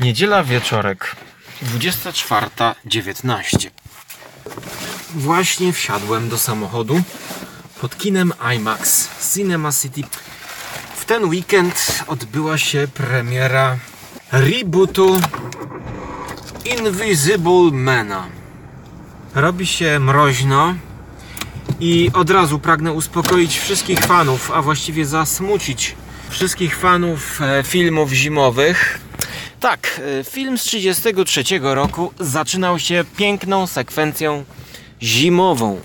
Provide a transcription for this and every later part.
Niedziela wieczorek, 24.19. Właśnie wsiadłem do samochodu pod kinem IMAX Cinema City. W ten weekend odbyła się premiera rebootu Invisible Mana. Robi się mroźno i od razu pragnę uspokoić wszystkich fanów, a właściwie zasmucić wszystkich fanów e, filmów zimowych. Tak, e, film z 1933 roku zaczynał się piękną sekwencją zimową.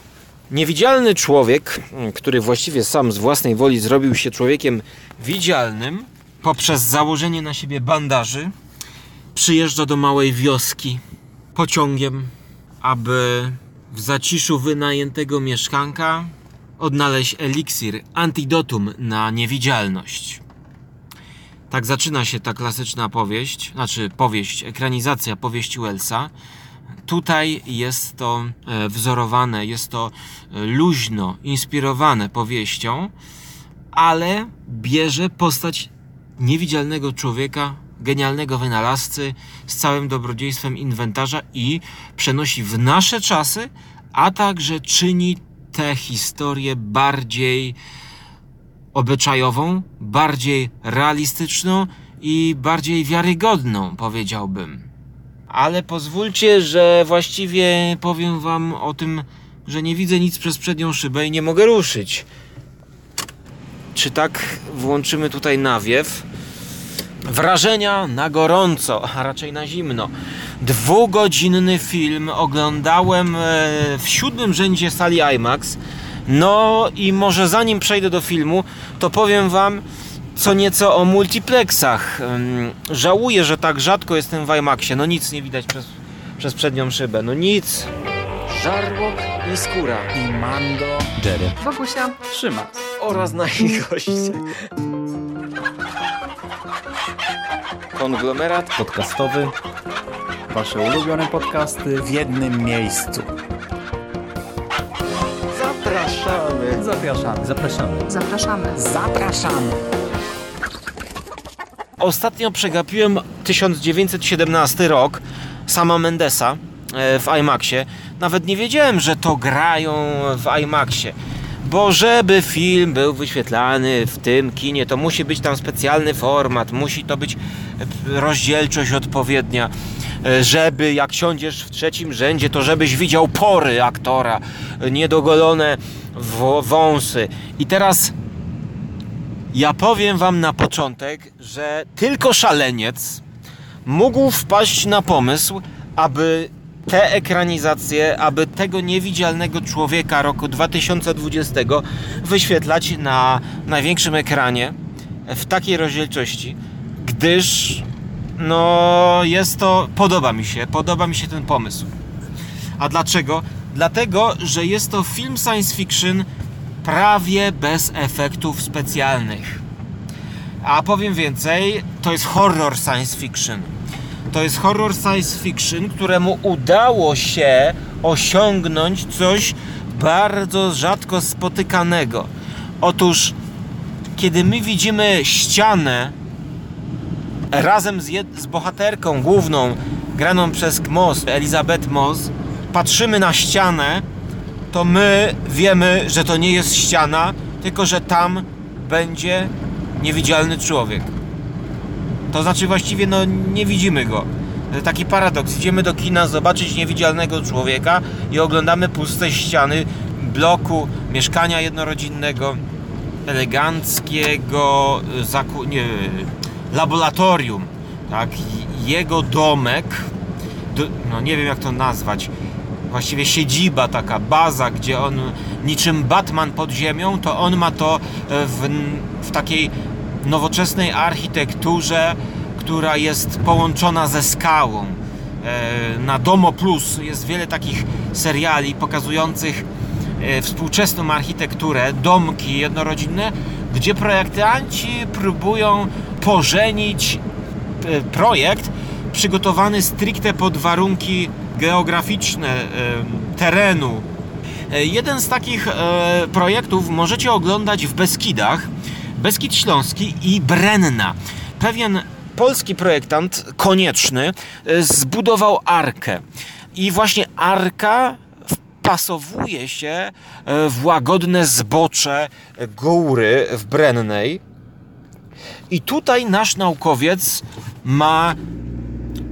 Niewidzialny człowiek, m, który właściwie sam z własnej woli zrobił się człowiekiem widzialnym poprzez założenie na siebie bandaży, przyjeżdża do małej wioski pociągiem, aby w zaciszu wynajętego mieszkanka odnaleźć eliksir, antidotum na niewidzialność. Tak zaczyna się ta klasyczna powieść, znaczy powieść, ekranizacja powieści Wellsa. Tutaj jest to e, wzorowane, jest to e, luźno inspirowane powieścią, ale bierze postać niewidzialnego człowieka, genialnego wynalazcy z całym dobrodziejstwem inwentarza i przenosi w nasze czasy, a także czyni tę historię bardziej obyczajową, bardziej realistyczną i bardziej wiarygodną, powiedziałbym. Ale pozwólcie, że właściwie powiem wam o tym, że nie widzę nic przez przednią szybę i nie mogę ruszyć. Czy tak włączymy tutaj nawiew? Wrażenia na gorąco, a raczej na zimno. Dwugodzinny film oglądałem e, w siódmym rzędzie sali IMAX. No i może zanim przejdę do filmu, to powiem wam co nieco o multiplexach. Żałuję, że tak rzadko jestem w IMAXie. No nic nie widać przez, przez przednią szybę. No nic. Żarłok i skóra. i Mando, Jerry, Bogusia, Trzyma. Oraz nasi goście. Konglomerat Podcastowy. Wasze ulubione podcasty w jednym miejscu. Zapraszamy. Zapraszamy. Zapraszamy. zapraszamy. Zapraszamy. Ostatnio przegapiłem 1917 rok sama Mendesa e, w IMAXie. Nawet nie wiedziałem, że to grają w IMAXie. Bo żeby film był wyświetlany w tym kinie, to musi być tam specjalny format, musi to być e, rozdzielczość odpowiednia. E, Żeby jak siądziesz w trzecim rzędzie, to żebyś widział pory aktora, e, niedogolone wąsy. I teraz ja powiem wam na początek, że tylko szaleniec mógł wpaść na pomysł, aby te ekranizacje, aby tego niewidzialnego człowieka roku 2020 wyświetlać na największym ekranie w takiej rozdzielczości, gdyż no jest to, podoba mi się, podoba mi się ten pomysł. A dlaczego? Dlatego, że jest to film science fiction prawie bez efektów specjalnych. A powiem więcej, to jest horror science fiction. To jest horror science fiction, któremu udało się osiągnąć coś bardzo rzadko spotykanego. Otóż, kiedy my widzimy ścianę razem z, z bohaterką główną, graną przez Moss, Elizabeth Moss, patrzymy na ścianę, to my wiemy, że to nie jest ściana, tylko że tam będzie niewidzialny człowiek. To znaczy właściwie no nie widzimy go. To Taki paradoks. Idziemy do kina zobaczyć niewidzialnego człowieka i oglądamy puste ściany bloku mieszkania jednorodzinnego, eleganckiego y, zaku... nie, laboratorium. Tak? Jego domek, do, no nie wiem jak to nazwać, właściwie siedziba, taka baza, gdzie on niczym Batman pod ziemią, to on ma to e, w, w takiej nowoczesnej architekturze, która jest połączona ze skałą. E, Na Domo Plus jest wiele takich seriali pokazujących e, współczesną architekturę, domki jednorodzinne, gdzie projektanci próbują pożenić e, projekt przygotowany stricte pod warunki geograficzne terenu. Jeden z takich projektów możecie oglądać w Beskidach. Beskid Śląski i Brenna. Pewien polski projektant, konieczny, e, zbudował arkę. I właśnie arka wpasowuje się e, w łagodne zbocze góry w Brennej. I tutaj nasz naukowiec ma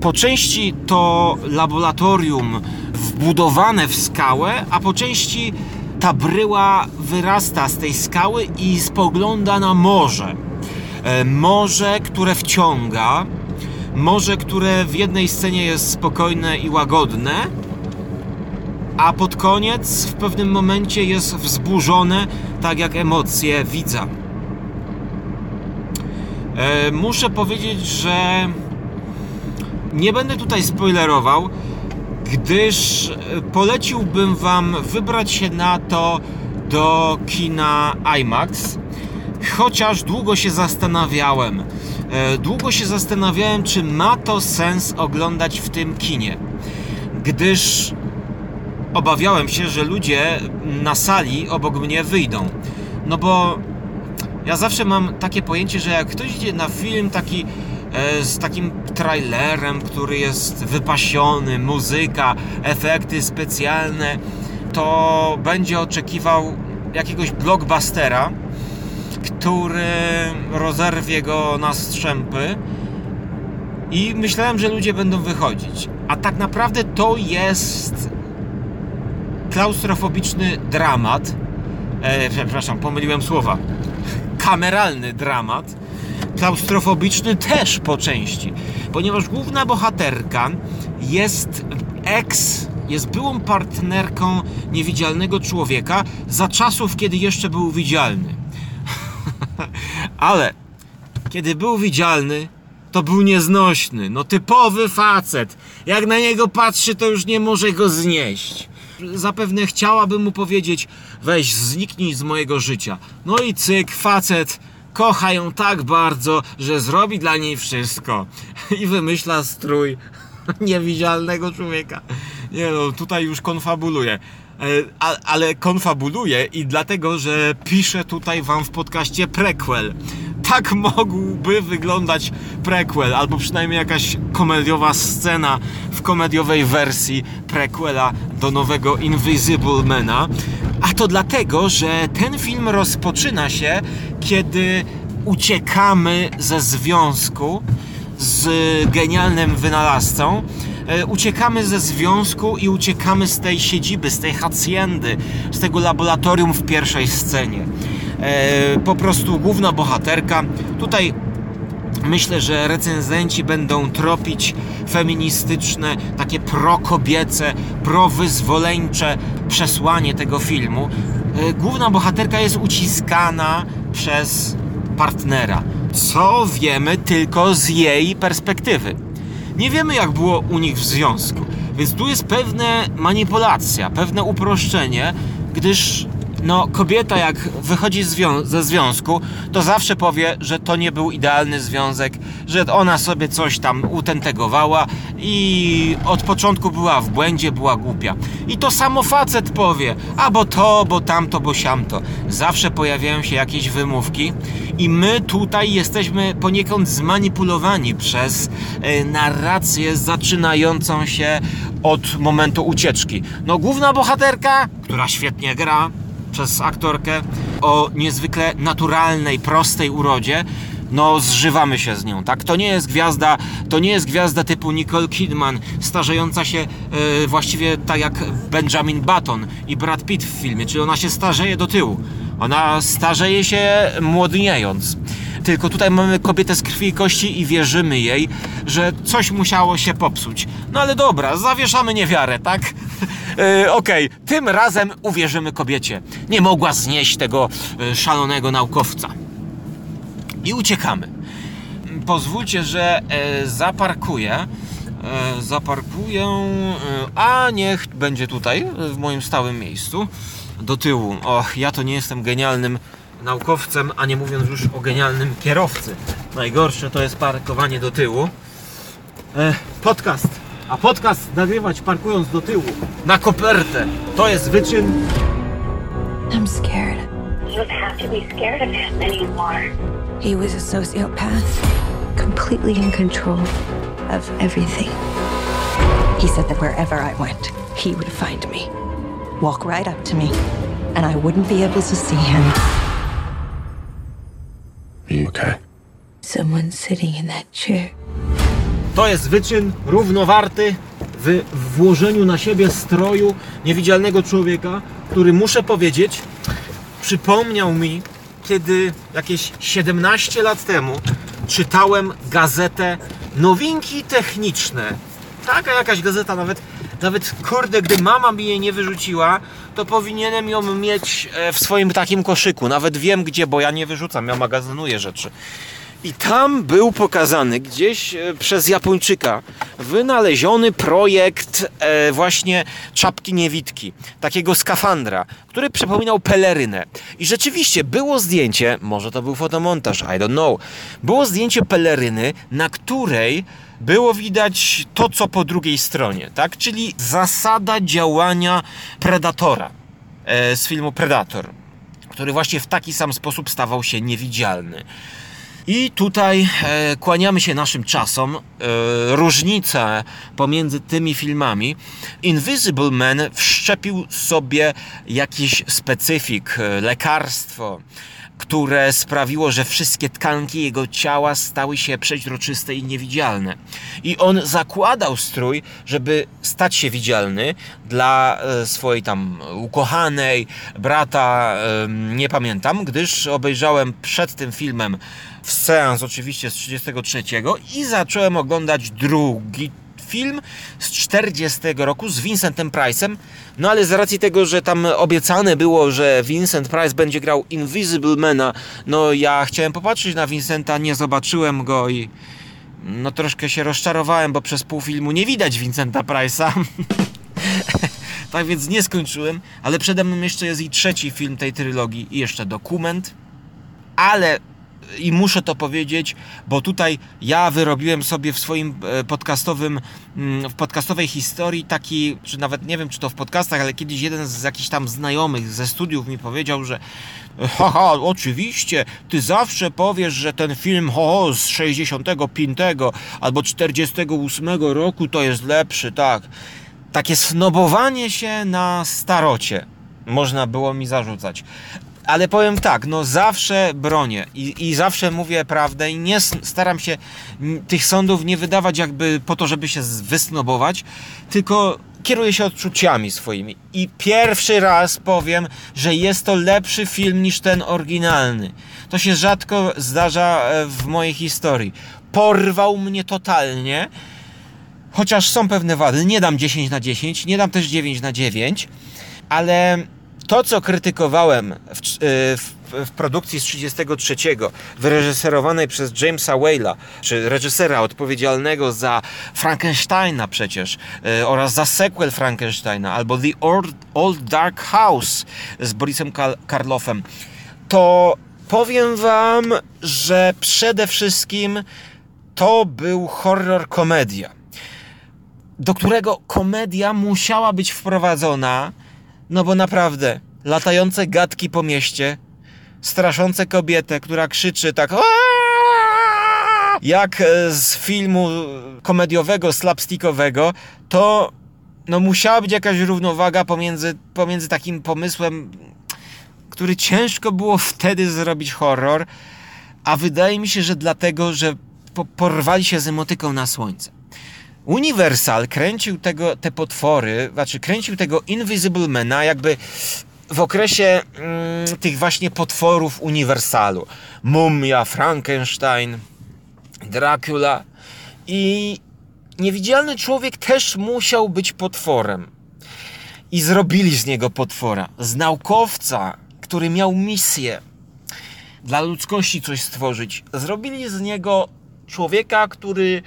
po części to laboratorium wbudowane w skałę, a po części ta bryła wyrasta z tej skały i spogląda na morze. E, Morze, które wciąga, morze, które w jednej scenie jest spokojne i łagodne, a pod koniec w pewnym momencie jest wzburzone, tak jak emocje widza. E, muszę powiedzieć, że nie będę tutaj spoilerował, gdyż e, poleciłbym Wam wybrać się na to do kina IMAX. Chociaż długo się zastanawiałem, e, długo się zastanawiałem, czy ma to sens oglądać w tym kinie, gdyż obawiałem się, że ludzie na sali obok mnie wyjdą. No bo ja zawsze mam takie pojęcie, że jak ktoś idzie na film taki z takim trailerem, który jest wypasiony, muzyka, efekty specjalne, to będzie oczekiwał jakiegoś blockbustera, który rozerwie go na strzępy i myślałem, że ludzie będą wychodzić. A tak naprawdę to jest klaustrofobiczny dramat. E, przepraszam, pomyliłem słowa. Kameralny dramat. Klaustrofobiczny też po części, ponieważ główna bohaterka jest ex, jest byłą partnerką niewidzialnego człowieka za czasów, kiedy jeszcze był widzialny. Ale kiedy był widzialny, to był nieznośny. No typowy facet. Jak na niego patrzy, to już nie może go znieść. Zapewne chciałabym mu powiedzieć: weź, zniknij z mojego życia. No i cyk, facet kocha ją tak bardzo, że zrobi dla niej wszystko. I wymyśla strój niewidzialnego człowieka. Nie no, tutaj już konfabuluje. A- Ale konfabuluje i dlatego, że piszę tutaj wam w podcaście prequel. Tak mógłby wyglądać prequel, albo przynajmniej jakaś komediowa scena w komediowej wersji prequela do nowego Invisible Mana. A to dlatego, że ten film rozpoczyna się, kiedy uciekamy ze związku z genialnym wynalazcą. E, Uciekamy ze związku i uciekamy z tej siedziby, z tej haciendy, z tego laboratorium w pierwszej scenie. E, Po prostu główna bohaterka. Tutaj myślę, że recenzenci będą tropić feministyczne, takie prokobiece, prowyzwoleńcze przesłanie tego filmu. E, Główna bohaterka jest uciskana przez partnera, co wiemy tylko z jej perspektywy. Nie wiemy, jak było u nich w związku, więc tu jest pewna manipulacja, pewne uproszczenie, gdyż no, kobieta jak wychodzi zwią- ze związku, to zawsze powie, że to nie był idealny związek, że ona sobie coś tam utentegowała i od początku była w błędzie, była głupia. I to samo facet powie, a bo to, bo tamto, bo siamto. Zawsze pojawiają się jakieś wymówki i my tutaj jesteśmy poniekąd zmanipulowani przez e, narrację zaczynającą się od momentu ucieczki. No główna bohaterka, która świetnie gra, przez aktorkę o niezwykle naturalnej, prostej urodzie, no zżywamy się z nią, tak? To nie jest gwiazda, to nie jest gwiazda typu Nicole Kidman, starzejąca się e, właściwie tak jak Benjamin Button i Brad Pitt w filmie, czyli ona się starzeje do tyłu. Ona starzeje się młodniejąc. Tylko tutaj mamy kobietę z krwi i kości i wierzymy jej, że coś musiało się popsuć. No ale dobra, zawieszamy niewiarę, tak? E, Okej, tym razem uwierzymy kobiecie. Nie mogła znieść tego e, szalonego naukowca. I uciekamy. Pozwólcie, że e, zaparkuję. E, zaparkuję, e, a niech będzie tutaj, e, w moim stałym miejscu, do tyłu. Och, ja to nie jestem genialnym naukowcem, a nie mówiąc już o genialnym kierowcy. Najgorsze to jest parkowanie do tyłu. Podcast. A podcast nagrywać parkując do tyłu na kopertę. To jest wyczyn. I'm scared. just have to be scared of him anymore. He was a sociopath, completely in control of everything. He said that wherever I went, he would find me, walk right up to me, and I wouldn't be able to see him. Are you okay? Someone sitting in that chair. To jest wyczyn równowarty w włożeniu na siebie stroju niewidzialnego człowieka, który muszę powiedzieć, przypomniał mi, kiedy jakieś 17 lat temu czytałem gazetę Nowinki Techniczne. Taka jakaś gazeta, nawet, nawet kurde, gdy mama mi jej nie wyrzuciła, to powinienem ją mieć e, w swoim takim koszyku. Nawet wiem gdzie, bo ja nie wyrzucam, ja magazynuję rzeczy. I tam był pokazany gdzieś e, przez Japończyka wynaleziony projekt e, właśnie czapki niewidki, takiego skafandra, który przypominał pelerynę. I rzeczywiście było zdjęcie, może to był fotomontaż, I don't know. Było zdjęcie peleryny, na której było widać to, co po drugiej stronie, tak? Czyli zasada działania Predatora e, z filmu Predator, który właśnie w taki sam sposób stawał się niewidzialny. I tutaj e, kłaniamy się naszym czasom. E, różnica pomiędzy tymi filmami. Invisible Man wszczepił sobie jakiś specyfik, e, lekarstwo, które sprawiło, że wszystkie tkanki jego ciała stały się przeźroczyste i niewidzialne. I on zakładał strój, żeby stać się widzialny dla e, swojej tam ukochanej, brata, e, nie pamiętam, gdyż obejrzałem przed tym filmem w seans oczywiście z 33 i zacząłem oglądać drugi film z 40 roku z Vincentem Price'em, no ale z racji tego, że tam obiecane było, że Vincent Price będzie grał Invisible Mana, no ja chciałem popatrzeć na Vincenta, nie zobaczyłem go i no troszkę się rozczarowałem, bo przez pół filmu nie widać Vincenta Price'a. tak więc nie skończyłem, ale przede mną jeszcze jest i trzeci film tej trylogii i jeszcze dokument, ale i muszę to powiedzieć, bo tutaj ja wyrobiłem sobie w swoim e, podcastowym, mm, w podcastowej historii taki, czy nawet nie wiem, czy to w podcastach, ale kiedyś jeden z jakichś tam znajomych ze studiów mi powiedział, że haha, oczywiście, ty zawsze powiesz, że ten film ho, ho, z 65 albo 48 roku to jest lepszy, tak. Takie snobowanie się na starocie można było mi zarzucać. Ale powiem tak, no zawsze bronię i, i zawsze mówię prawdę i nie staram się tych sądów nie wydawać jakby po to, żeby się wysnobować, tylko kieruję się odczuciami swoimi. I pierwszy raz powiem, że jest to lepszy film niż ten oryginalny. To się rzadko zdarza e, w mojej historii. Porwał mnie totalnie. Chociaż są pewne wady, nie dam 10 na 10, nie dam też 9 na 9, ale to, co krytykowałem w, y, w, w produkcji z 33, wyreżyserowanej przez Jamesa Whale'a, czy reżysera odpowiedzialnego za Frankensteina przecież, y, oraz za sequel Frankensteina, albo The Old, Old Dark House z Borisem Kal- Karloffem, to powiem wam, że przede wszystkim to był horror komedia do którego komedia musiała być wprowadzona, no bo naprawdę, latające gadki po mieście, straszące kobietę, która krzyczy tak jak e, z filmu komediowego, slapstickowego, to no musiała być jakaś równowaga pomiędzy, pomiędzy takim pomysłem, który ciężko było wtedy zrobić horror, a wydaje mi się, że dlatego, że po, porwali się z emotyką na słońce. Universal kręcił tego, te potwory, znaczy kręcił tego Invisible Mana jakby w okresie mm, tych właśnie potworów Uniwersalu. Mumia, Frankenstein, Dracula i niewidzialny człowiek też musiał być potworem. I zrobili z niego potwora. Z naukowca, który miał misję dla ludzkości coś stworzyć. Zrobili z niego człowieka, który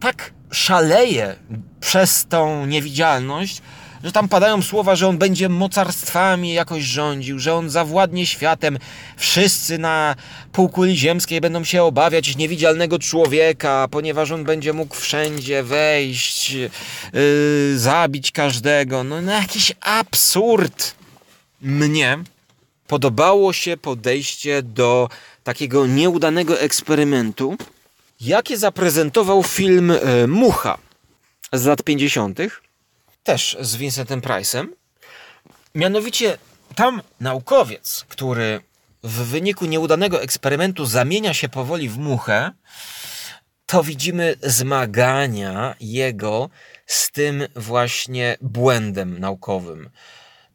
tak szaleje przez tą niewidzialność, że tam padają słowa, że on będzie mocarstwami jakoś rządził, że on zawładnie światem. Wszyscy na półkuli ziemskiej będą się obawiać niewidzialnego człowieka, ponieważ on będzie mógł wszędzie wejść, yy, zabić każdego. No, no jakiś absurd. Mnie podobało się podejście do takiego nieudanego eksperymentu, jakie zaprezentował film e, Mucha z lat 50., też z Vincentem Price'em. Mianowicie tam naukowiec, który w wyniku nieudanego eksperymentu zamienia się powoli w muchę, to widzimy zmagania jego z tym właśnie błędem naukowym.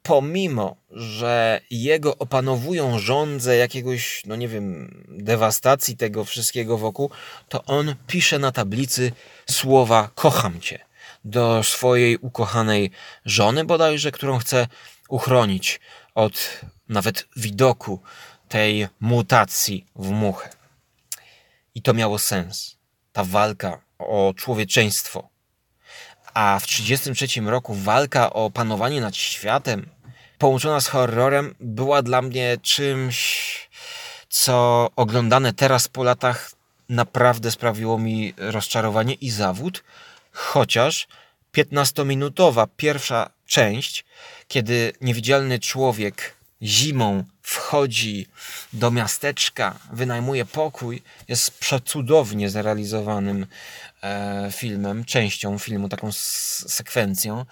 Pomimo, że jego opanowują żądze jakiegoś, no nie wiem, dewastacji tego wszystkiego wokół, to on pisze na tablicy słowa kocham cię do swojej ukochanej żony bodajże, którą chce uchronić od nawet widoku tej mutacji w muchę. I to miało sens. Ta walka o człowieczeństwo. A w 1933 roku walka o panowanie nad światem, połączona z horrorem, była dla mnie czymś, co oglądane teraz po latach naprawdę sprawiło mi rozczarowanie i zawód, chociaż 15-minutowa pierwsza część, kiedy niewidzialny człowiek zimą wchodzi do miasteczka, wynajmuje pokój, jest przecudownie zrealizowanym e, filmem, częścią filmu, taką sekwencją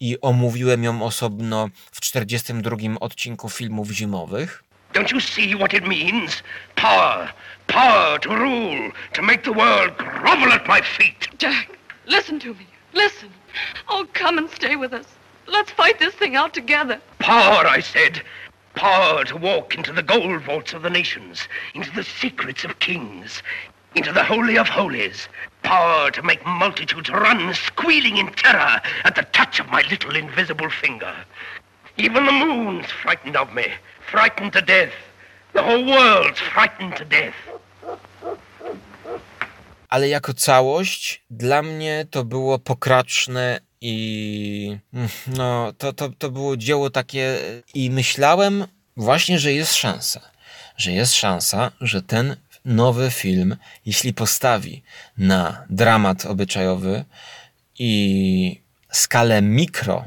i omówiłem ją osobno w 42 odcinku filmów zimowych. Don't you see what it means? Power. Power to rule, to make the world grovel at my feet. Jack, listen to me. Listen. Oh, come and stay with us. Let's fight this thing out together. Power, I said. Power to walk into the gold vaults of the nations, into the secrets of kings, into the Holy of Holies. Power to make multitudes run squealing in terror at the touch of my little invisible finger. Even the moon's frightened of me, frightened to death. The whole world's frightened to death. ale jako całość dla mnie to było pokraczne i no, to, to, to było dzieło takie i myślałem właśnie, że jest szansa, że jest szansa, że ten nowy film, jeśli postawi na dramat obyczajowy i skalę mikro,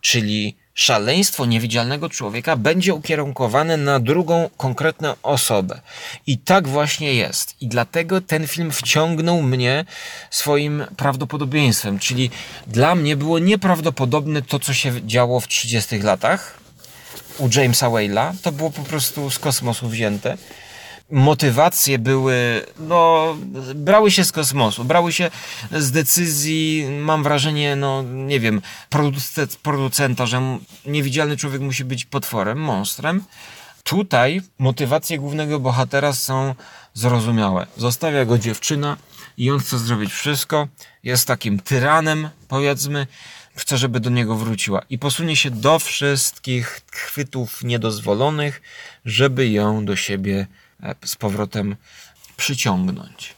czyli szaleństwo niewidzialnego człowieka będzie ukierunkowane na drugą konkretną osobę. I tak właśnie jest. I dlatego ten film wciągnął mnie swoim prawdopodobieństwem. Czyli dla mnie było nieprawdopodobne to, co się działo w 30 latach u Jamesa Whale'a. To było po prostu z kosmosu wzięte motywacje były, no, brały się z kosmosu, brały się z decyzji, mam wrażenie, no, nie wiem, producent, producenta, że niewidzialny człowiek musi być potworem, monstrem. Tutaj motywacje głównego bohatera są zrozumiałe. Zostawia go dziewczyna i on chce zrobić wszystko, jest takim tyranem, powiedzmy, chce, żeby do niego wróciła i posunie się do wszystkich chwytów niedozwolonych, żeby ją do siebie z powrotem przyciągnąć.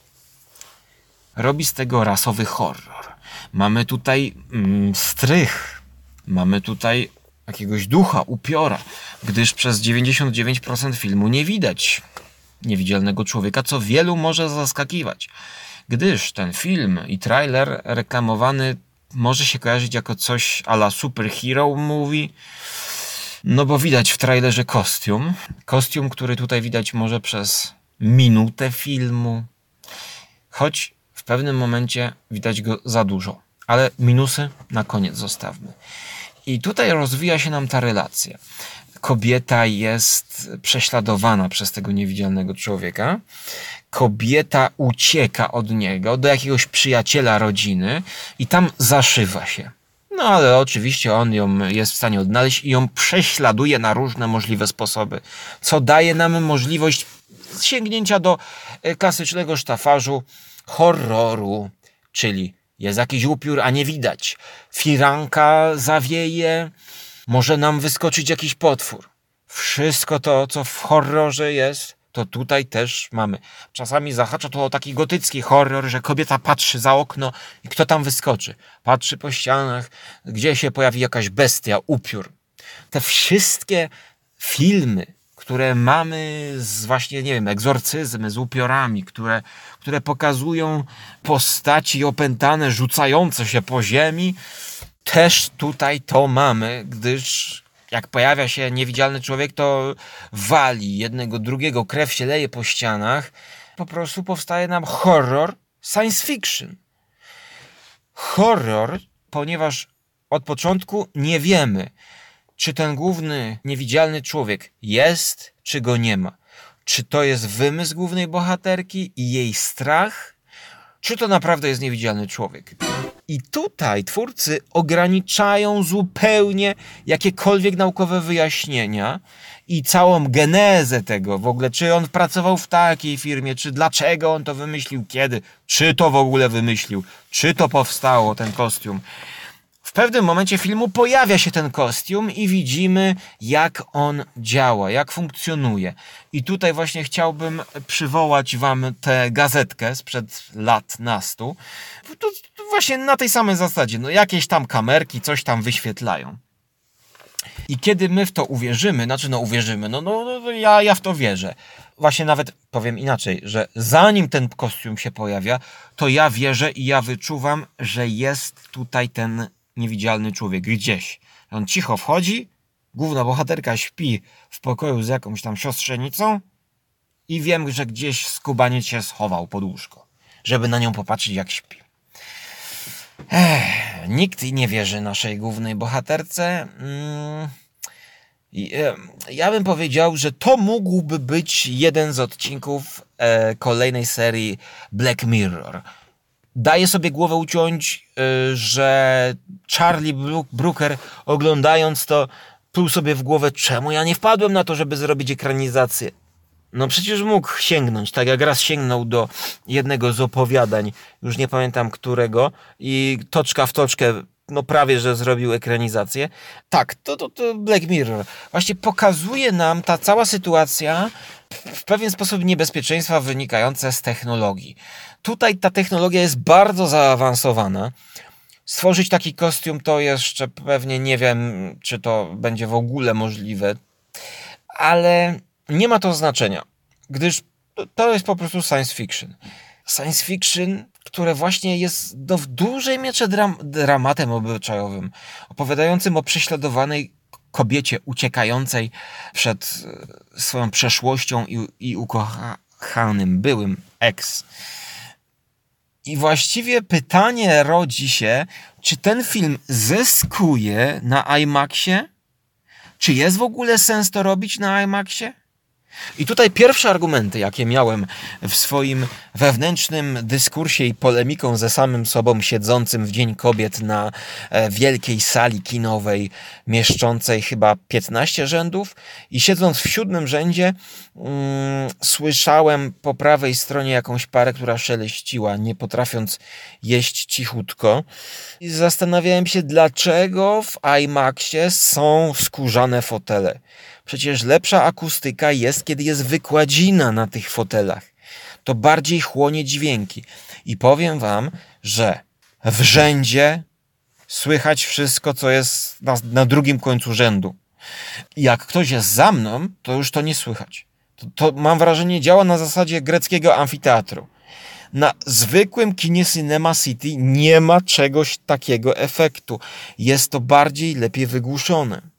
Robi z tego rasowy horror. Mamy tutaj mm, strych, mamy tutaj jakiegoś ducha, upiora, gdyż przez 99% filmu nie widać niewidzialnego człowieka, co wielu może zaskakiwać, gdyż ten film i trailer reklamowany może się kojarzyć jako coś ala superhero movie, no bo widać w trailerze kostium. Kostium, który tutaj widać może przez minutę filmu. Choć w pewnym momencie widać go za dużo. Ale minusy na koniec zostawmy. I tutaj rozwija się nam ta relacja. Kobieta jest prześladowana przez tego niewidzialnego człowieka. Kobieta ucieka od niego do jakiegoś przyjaciela rodziny i tam zaszywa się. No ale oczywiście on ją jest w stanie odnaleźć i ją prześladuje na różne możliwe sposoby, co daje nam możliwość sięgnięcia do e, klasycznego sztafarzu horroru, czyli jest jakiś upiór, a nie widać. Firanka zawieje, może nam wyskoczyć jakiś potwór. Wszystko to, co w horrorze jest, to tutaj też mamy. Czasami zahacza to o taki gotycki horror, że kobieta patrzy za okno i kto tam wyskoczy. Patrzy po ścianach, gdzie się pojawi jakaś bestia, upiór. Te wszystkie filmy, które mamy z właśnie, nie wiem, egzorcyzmy, z upiorami, które, które pokazują postaci opętane, rzucające się po ziemi, też tutaj to mamy, gdyż jak pojawia się niewidzialny człowiek, to wali jednego, drugiego, krew się leje po ścianach. Po prostu powstaje nam horror science fiction. Horror, ponieważ od początku nie wiemy, czy ten główny niewidzialny człowiek jest, czy go nie ma. Czy to jest wymysł głównej bohaterki i jej strach, czy to naprawdę jest niewidzialny człowiek. I tutaj twórcy ograniczają zupełnie jakiekolwiek naukowe wyjaśnienia i całą genezę tego, w ogóle czy on pracował w takiej firmie, czy dlaczego on to wymyślił, kiedy, czy to w ogóle wymyślił, czy to powstało, ten kostium. Pewnym momencie filmu pojawia się ten kostium i widzimy, jak on działa, jak funkcjonuje. I tutaj właśnie chciałbym przywołać Wam tę gazetkę sprzed lat nastu. To właśnie na tej samej zasadzie. No jakieś tam kamerki coś tam wyświetlają. I kiedy my w to uwierzymy, znaczy no uwierzymy, no, no, no ja, ja w to wierzę. Właśnie nawet powiem inaczej, że zanim ten kostium się pojawia, to ja wierzę i ja wyczuwam, że jest tutaj ten niewidzialny człowiek gdzieś. On cicho wchodzi, główna bohaterka śpi w pokoju z jakąś tam siostrzenicą i wiem, że gdzieś skubaniec się schował pod łóżko, żeby na nią popatrzeć jak śpi. Ech, nikt nie wierzy naszej głównej bohaterce. Mm. Ja bym powiedział, że to mógłby być jeden z odcinków e, kolejnej serii Black Mirror daje sobie głowę uciąć, y, że Charlie Brooker oglądając to pluł sobie w głowę, czemu ja nie wpadłem na to, żeby zrobić ekranizację. No przecież mógł sięgnąć, tak jak raz sięgnął do jednego z opowiadań, już nie pamiętam którego, i toczka w toczkę, no prawie, że zrobił ekranizację. Tak, to, to, to Black Mirror. Właśnie pokazuje nam ta cała sytuacja w pewien sposób niebezpieczeństwa wynikające z technologii. Tutaj ta technologia jest bardzo zaawansowana. Stworzyć taki kostium to jeszcze pewnie nie wiem, czy to będzie w ogóle możliwe, ale nie ma to znaczenia, gdyż to jest po prostu science fiction. Science fiction, które właśnie jest no, w dużej mierze dram dramatem obyczajowym, opowiadającym o prześladowanej kobiecie uciekającej przed e, swoją przeszłością i, i ukochanym byłym ex. I właściwie pytanie rodzi się, czy ten film zyskuje na IMAXie? Czy jest w ogóle sens to robić na IMAXie? I tutaj pierwsze argumenty, jakie miałem w swoim wewnętrznym dyskursie i polemiką ze samym sobą, siedzącym w Dzień Kobiet na e, wielkiej sali kinowej, mieszczącej chyba 15 rzędów, i siedząc w siódmym rzędzie, mm, słyszałem po prawej stronie jakąś parę, która szeleściła, nie potrafiąc jeść cichutko. I zastanawiałem się, dlaczego w IMAXie są skórzane fotele. Przecież lepsza akustyka jest, kiedy jest wykładzina na tych fotelach. To bardziej chłonie dźwięki. I powiem wam, że w rzędzie słychać wszystko, co jest na, na drugim końcu rzędu. Jak ktoś jest za mną, to już to nie słychać. To, to mam wrażenie działa na zasadzie greckiego amfiteatru. Na zwykłym kinie Cinema City nie ma czegoś takiego efektu. Jest to bardziej lepiej wygłuszone.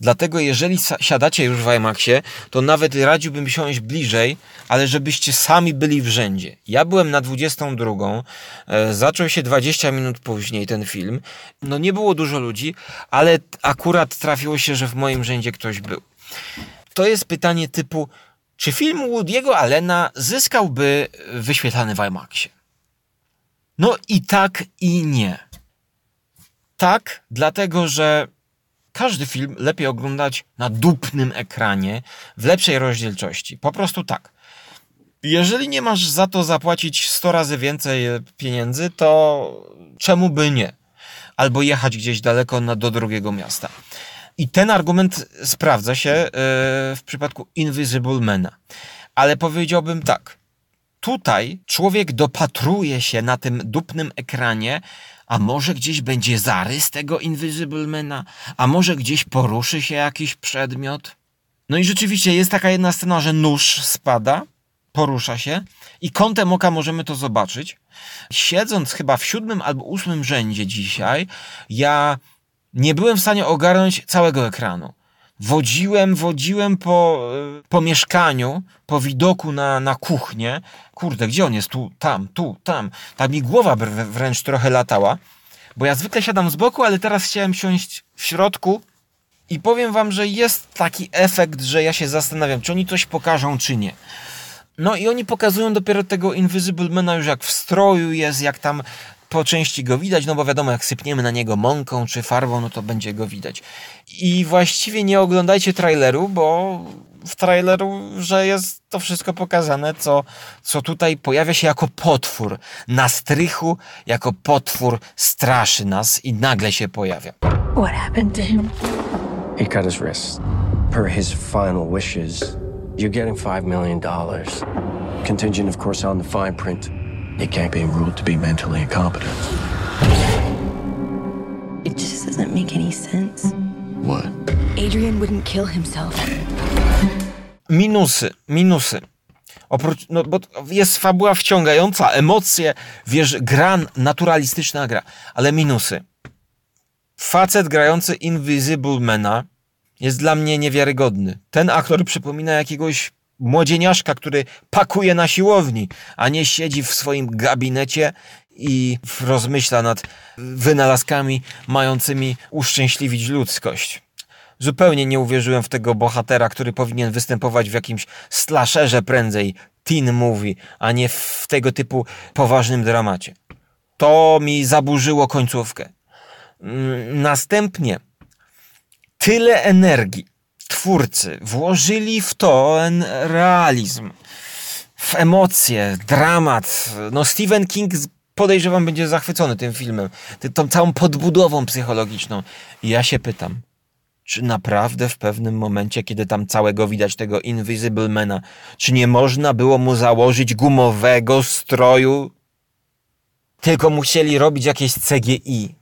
Dlatego jeżeli siadacie już w IMAXie, to nawet radziłbym siąść bliżej, ale żebyście sami byli w rzędzie. Ja byłem na 22, e, zaczął się 20 minut później ten film. No nie było dużo ludzi, ale akurat trafiło się, że w moim rzędzie ktoś był. To jest pytanie typu, czy film Woody'ego Allena zyskałby wyświetlany w IMAXie? No i tak i nie. Tak, dlatego że każdy film lepiej oglądać na dupnym ekranie w lepszej rozdzielczości. Po prostu tak. Jeżeli nie masz za to zapłacić 100 razy więcej pieniędzy, to czemu by nie? Albo jechać gdzieś daleko na, do drugiego miasta. I ten argument sprawdza się yy, w przypadku Invisible Mana. Ale powiedziałbym tak. Tutaj człowiek dopatruje się na tym dupnym ekranie a może gdzieś będzie zarys tego Invisible Mana? A może gdzieś poruszy się jakiś przedmiot? No i rzeczywiście jest taka jedna scena, że nóż spada, porusza się i kątem oka możemy to zobaczyć. Siedząc chyba w siódmym albo ósmym rzędzie dzisiaj, ja Nie byłem w stanie ogarnąć całego ekranu. Wodziłem, wodziłem po, e, po mieszkaniu, po widoku na, na kuchnię. Kurde, gdzie on jest? Tu, tam, tu, tam. Tak mi głowa wręcz trochę latała. Bo ja zwykle siadam z boku, ale teraz chciałem siąść w środku i powiem wam, że jest taki efekt, że ja się zastanawiam, czy oni coś pokażą, czy nie. No i oni pokazują dopiero tego Invisible Mana już jak w stroju jest, jak tam po części go widać, no bo wiadomo, jak sypniemy na niego mąką czy farbą, no to będzie go widać. I właściwie nie oglądajcie traileru, bo w traileru, że jest to wszystko pokazane, co, co tutaj pojawia się jako potwór. Na strychu, jako potwór straszy nas i nagle się pojawia. What happened to him? He cut his wrist. Per his final wishes, you're getting $5 million. Contingent, of course, on the fine print. He can't be ruled to be mentally incompetent. It just doesn't make any sense. What? Adrian wouldn't kill himself. Minusy, minusy. Oprócz, no bo jest fabuła wciągająca, emocje, wiesz, gra, naturalistyczna gra, ale minusy. Facet grający Invisible Mana jest dla mnie niewiarygodny. Ten aktor przypomina jakiegoś młodzieniaszka, który pakuje na siłowni, a nie siedzi w swoim gabinecie i rozmyśla nad wynalazkami mającymi uszczęśliwić ludzkość. Zupełnie nie uwierzyłem w tego bohatera, który powinien występować w jakimś slasherze prędzej, teen movie, a nie w tego typu poważnym dramacie. To mi zaburzyło końcówkę. Mm, Następnie tyle energii twórcy włożyli w to realizm, w emocje, dramat. No Stephen King podejrzewam będzie zachwycony tym filmem, tą całą podbudową psychologiczną. I ja się pytam, czy naprawdę w pewnym momencie, kiedy tam całego widać tego Invisible Mana, czy nie można było mu założyć gumowego stroju, tylko musieli robić jakieś CGI?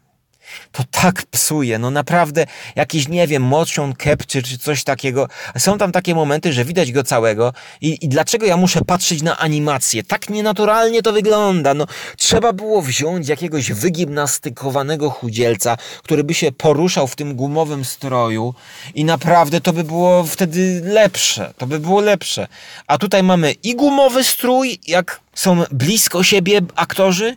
To tak psuje, no naprawdę jakiś, nie wiem, motion capture czy coś takiego. Są tam takie momenty, że widać go całego i, i dlaczego ja muszę patrzeć na animację? Tak nienaturalnie to wygląda. No, trzeba było wziąć jakiegoś wygimnastykowanego chudzielca, który by się poruszał w tym gumowym stroju i naprawdę to by było wtedy lepsze. To by było lepsze. A tutaj mamy i gumowy strój, jak są blisko siebie aktorzy,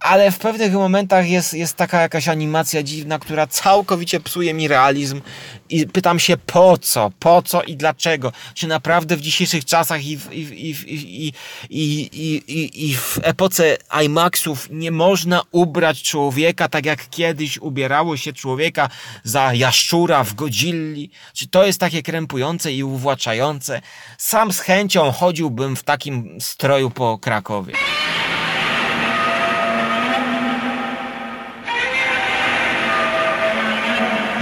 ale w pewnych momentach jest, jest taka jakaś animacja dziwna, która całkowicie psuje mi realizm i pytam się po co, po co i dlaczego. Czy naprawdę w dzisiejszych czasach i w, i, i, i, i, i, i w epoce IMAXów nie można ubrać człowieka tak jak kiedyś ubierało się człowieka za jaszczura w Godzilli? Czy to jest takie krępujące i uwłaczające? Sam z chęcią chodziłbym w takim stroju po Krakowie.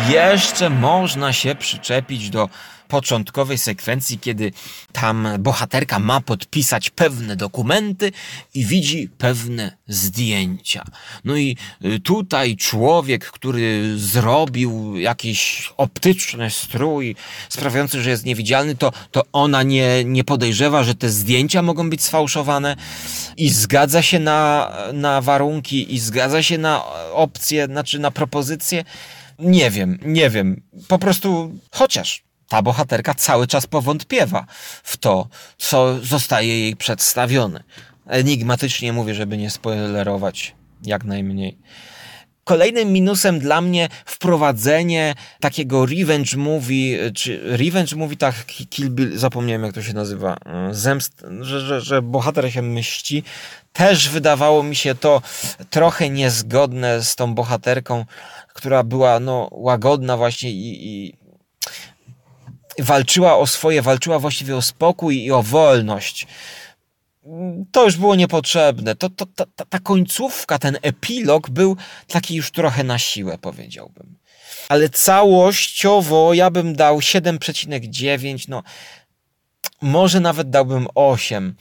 Jeszcze można się przyczepić do początkowej sekwencji, kiedy tam bohaterka ma podpisać pewne dokumenty i widzi pewne zdjęcia. No i y, tutaj człowiek, który zrobił jakiś optyczny strój sprawiający, że jest niewidzialny, to, to ona nie, nie podejrzewa, że te zdjęcia mogą być sfałszowane i zgadza się na, na warunki i zgadza się na opcje, znaczy na propozycje. Nie wiem, nie wiem. Po prostu chociaż ta bohaterka cały czas powątpiewa w to, co zostaje jej przedstawione. Enigmatycznie mówię, żeby nie spoilerować jak najmniej. Kolejnym minusem dla mnie wprowadzenie takiego revenge movie, czy revenge movie, tak, Kill Bill, zapomniałem jak to się nazywa, zemst, że, że, że bohater się mści. Też wydawało mi się to trochę niezgodne z tą bohaterką, która była no, łagodna właśnie i, i walczyła o swoje, walczyła właściwie o spokój i o wolność to już było niepotrzebne. To, to, ta, ta, końcówka, ten epilog był taki już trochę na siłę, powiedziałbym. Ale całościowo ja bym dał 7,9, no może nawet dałbym 8.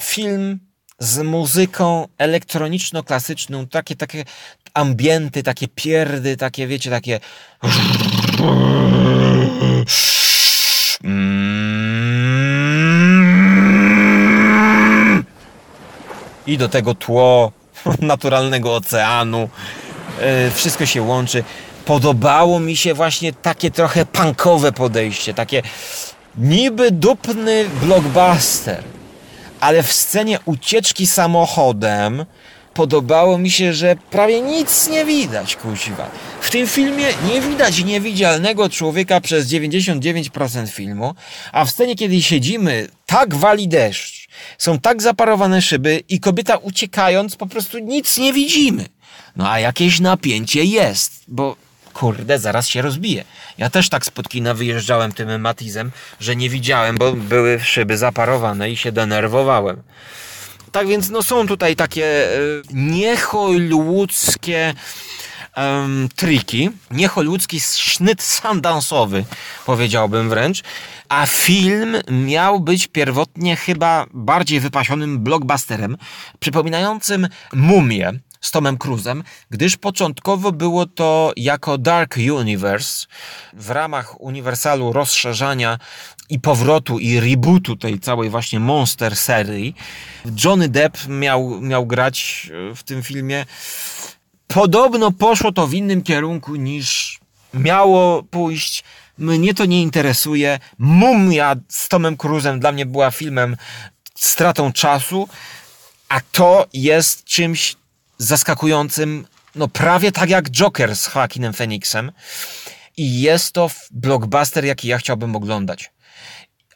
Film z muzyką elektroniczno-klasyczną, takie, takie ambienty, takie pierdy, takie wiecie, takie i do tego tło naturalnego oceanu. E, Wszystko się łączy. Podobało mi się właśnie takie trochę punkowe podejście, takie niby dupny blockbuster, ale w scenie ucieczki samochodem podobało mi się, że prawie nic nie widać, kuźwa. W tym filmie nie widać niewidzialnego człowieka przez 99% filmu, a w scenie, kiedy siedzimy, tak wali deszcz, są tak zaparowane szyby i kobieta uciekając, po prostu nic nie widzimy. No a jakieś napięcie jest, bo kurde, zaraz się rozbije. Ja też tak spod kina wyjeżdżałem tym Matizem, że nie widziałem, bo były szyby zaparowane i się denerwowałem. Tak więc no są tutaj takie e, niehollywoodzkie um, triki, niehollywoodzki sznyt sandansowy, powiedziałbym wręcz, a film miał być pierwotnie chyba bardziej wypasionym blockbusterem, przypominającym Mumię z Tomem Cruzem, gdyż początkowo było to jako Dark Universe w ramach uniwersalu rozszerzania i powrotu i rebootu tej całej właśnie Monster serii. Johnny Depp miał, miał grać w tym filmie. Podobno poszło to w innym kierunku niż miało pójść. Mnie to nie interesuje. Mumia z Tomem Cruzem dla mnie była filmem stratą czasu, a to jest czymś zaskakującym, no prawie tak jak Joker z Joaquinem Phoenixem. I jest to blockbuster, jaki ja chciałbym oglądać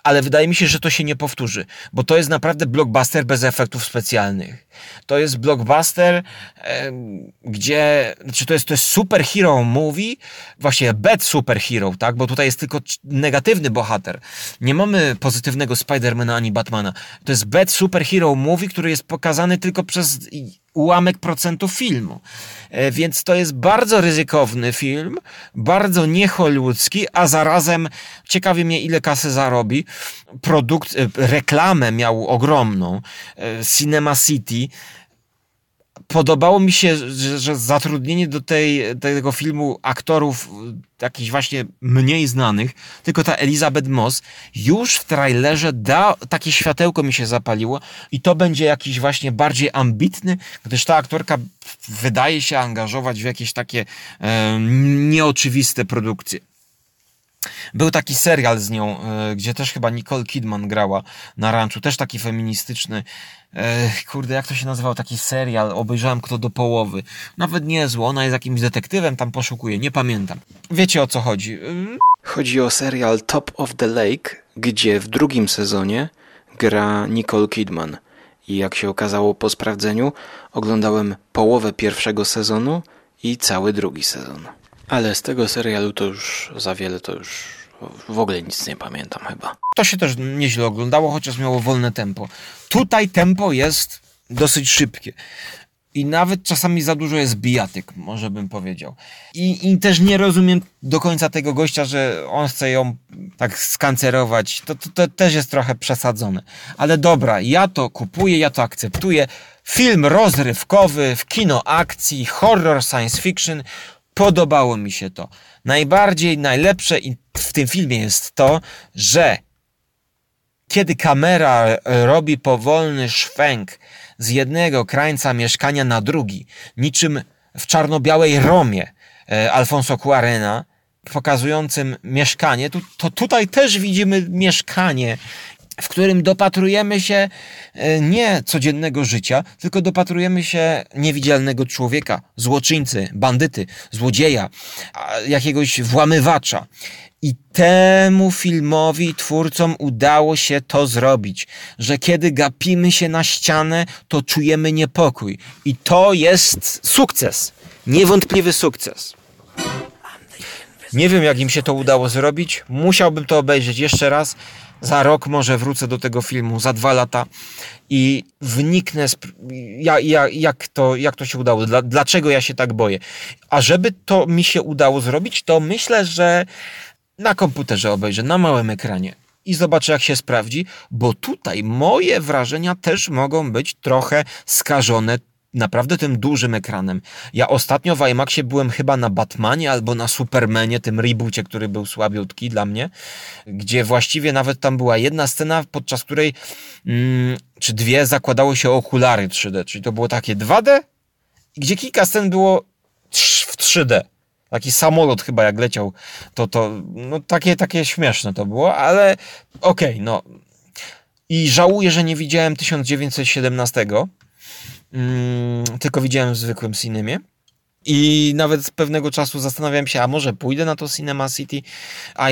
ale wydaje mi się, że to się nie powtórzy, bo to jest naprawdę blockbuster bez efektów specjalnych. To jest blockbuster, e, gdzie, znaczy to jest, to jest superhero movie, właśnie bad superhero, tak, bo tutaj jest tylko negatywny bohater. Nie mamy pozytywnego Spidermana ani Batmana. To jest bad superhero movie, który jest pokazany tylko przez ułamek procentu filmu. E, więc to jest bardzo ryzykowny film, bardzo niehollywoodzki, a zarazem ciekawi mnie ile kasy zarobi. Produkt, e, reklamę miał ogromną. E, Cinema City podobało mi się, że, że zatrudnienie do tej, tego filmu aktorów jakichś właśnie mniej znanych, tylko ta Elizabeth Moss już w trailerze da, takie światełko mi się zapaliło i to będzie jakiś właśnie bardziej ambitny, gdyż ta aktorka wydaje się angażować w jakieś takie e, nieoczywiste produkcje. Był taki serial z nią, e, gdzie też chyba Nicole Kidman grała na ranczu, też taki feministyczny. Kurde, jak to się nazywał taki serial? Obejrzałem kto do połowy. Nawet niezły, ona jest jakimś detektywem, tam poszukuje, nie pamiętam. Wiecie o co chodzi? Chodzi o serial Top of the Lake, gdzie w drugim sezonie gra Nicole Kidman. I jak się okazało po sprawdzeniu, oglądałem połowę pierwszego sezonu i cały drugi sezon. Ale z tego serialu to już za wiele to już w ogóle nic nie pamiętam chyba. To się też nieźle oglądało, chociaż miało wolne tempo. Tutaj tempo jest dosyć szybkie. I nawet czasami za dużo jest bijatyk, może bym powiedział. I, I, też nie rozumiem do końca tego gościa, że on chce ją tak skancerować. To, to, to też jest trochę przesadzone. Ale dobra, ja to kupuję, ja to akceptuję. Film rozrywkowy, w kino akcji, horror, science fiction Podobało mi się to. Najbardziej, najlepsze w tym filmie jest to, że kiedy kamera robi powolny szwęk z jednego krańca mieszkania na drugi, niczym w czarno-białej Romie e, Alfonso Cuarena, pokazującym mieszkanie, to, to tutaj też widzimy mieszkanie w którym dopatrujemy się e, nie codziennego życia, tylko dopatrujemy się niewidzialnego człowieka, złoczyńcy, bandyty, złodzieja, jakiegoś włamywacza. I temu filmowi twórcom udało się to zrobić, że kiedy gapimy się na ścianę, to czujemy niepokój. I to jest sukces. Niewątpliwy sukces. Nie wiem, jak im się to udało zrobić. Musiałbym to obejrzeć jeszcze raz za rok może wrócę do tego filmu, za dwa lata i wniknę, ja, ja, jak, to, jak to się udało, dla, dlaczego ja się tak boję. A żeby to mi się udało zrobić, to myślę, że na komputerze obejrzę, na małym ekranie i zobaczę, jak się sprawdzi, bo tutaj moje wrażenia też mogą być trochę skażone naprawdę tym dużym ekranem. Ja ostatnio w IMAXie byłem chyba na Batmanie albo na Supermanie, tym reboocie, który był słabiutki dla mnie, gdzie właściwie nawet tam była jedna scena, podczas której mm, czy dwie zakładało się okulary 3D, czyli to było takie 2D, gdzie kilka scen było w 3D. Taki samolot chyba jak leciał, to, to no takie, takie śmieszne to było, ale okej, okay, no. I żałuję, że nie widziałem 1917, mm, tylko widziałem w zwykłym cinemie. I nawet pewnego czasu zastanawiałem się, a może pójdę na to Cinema City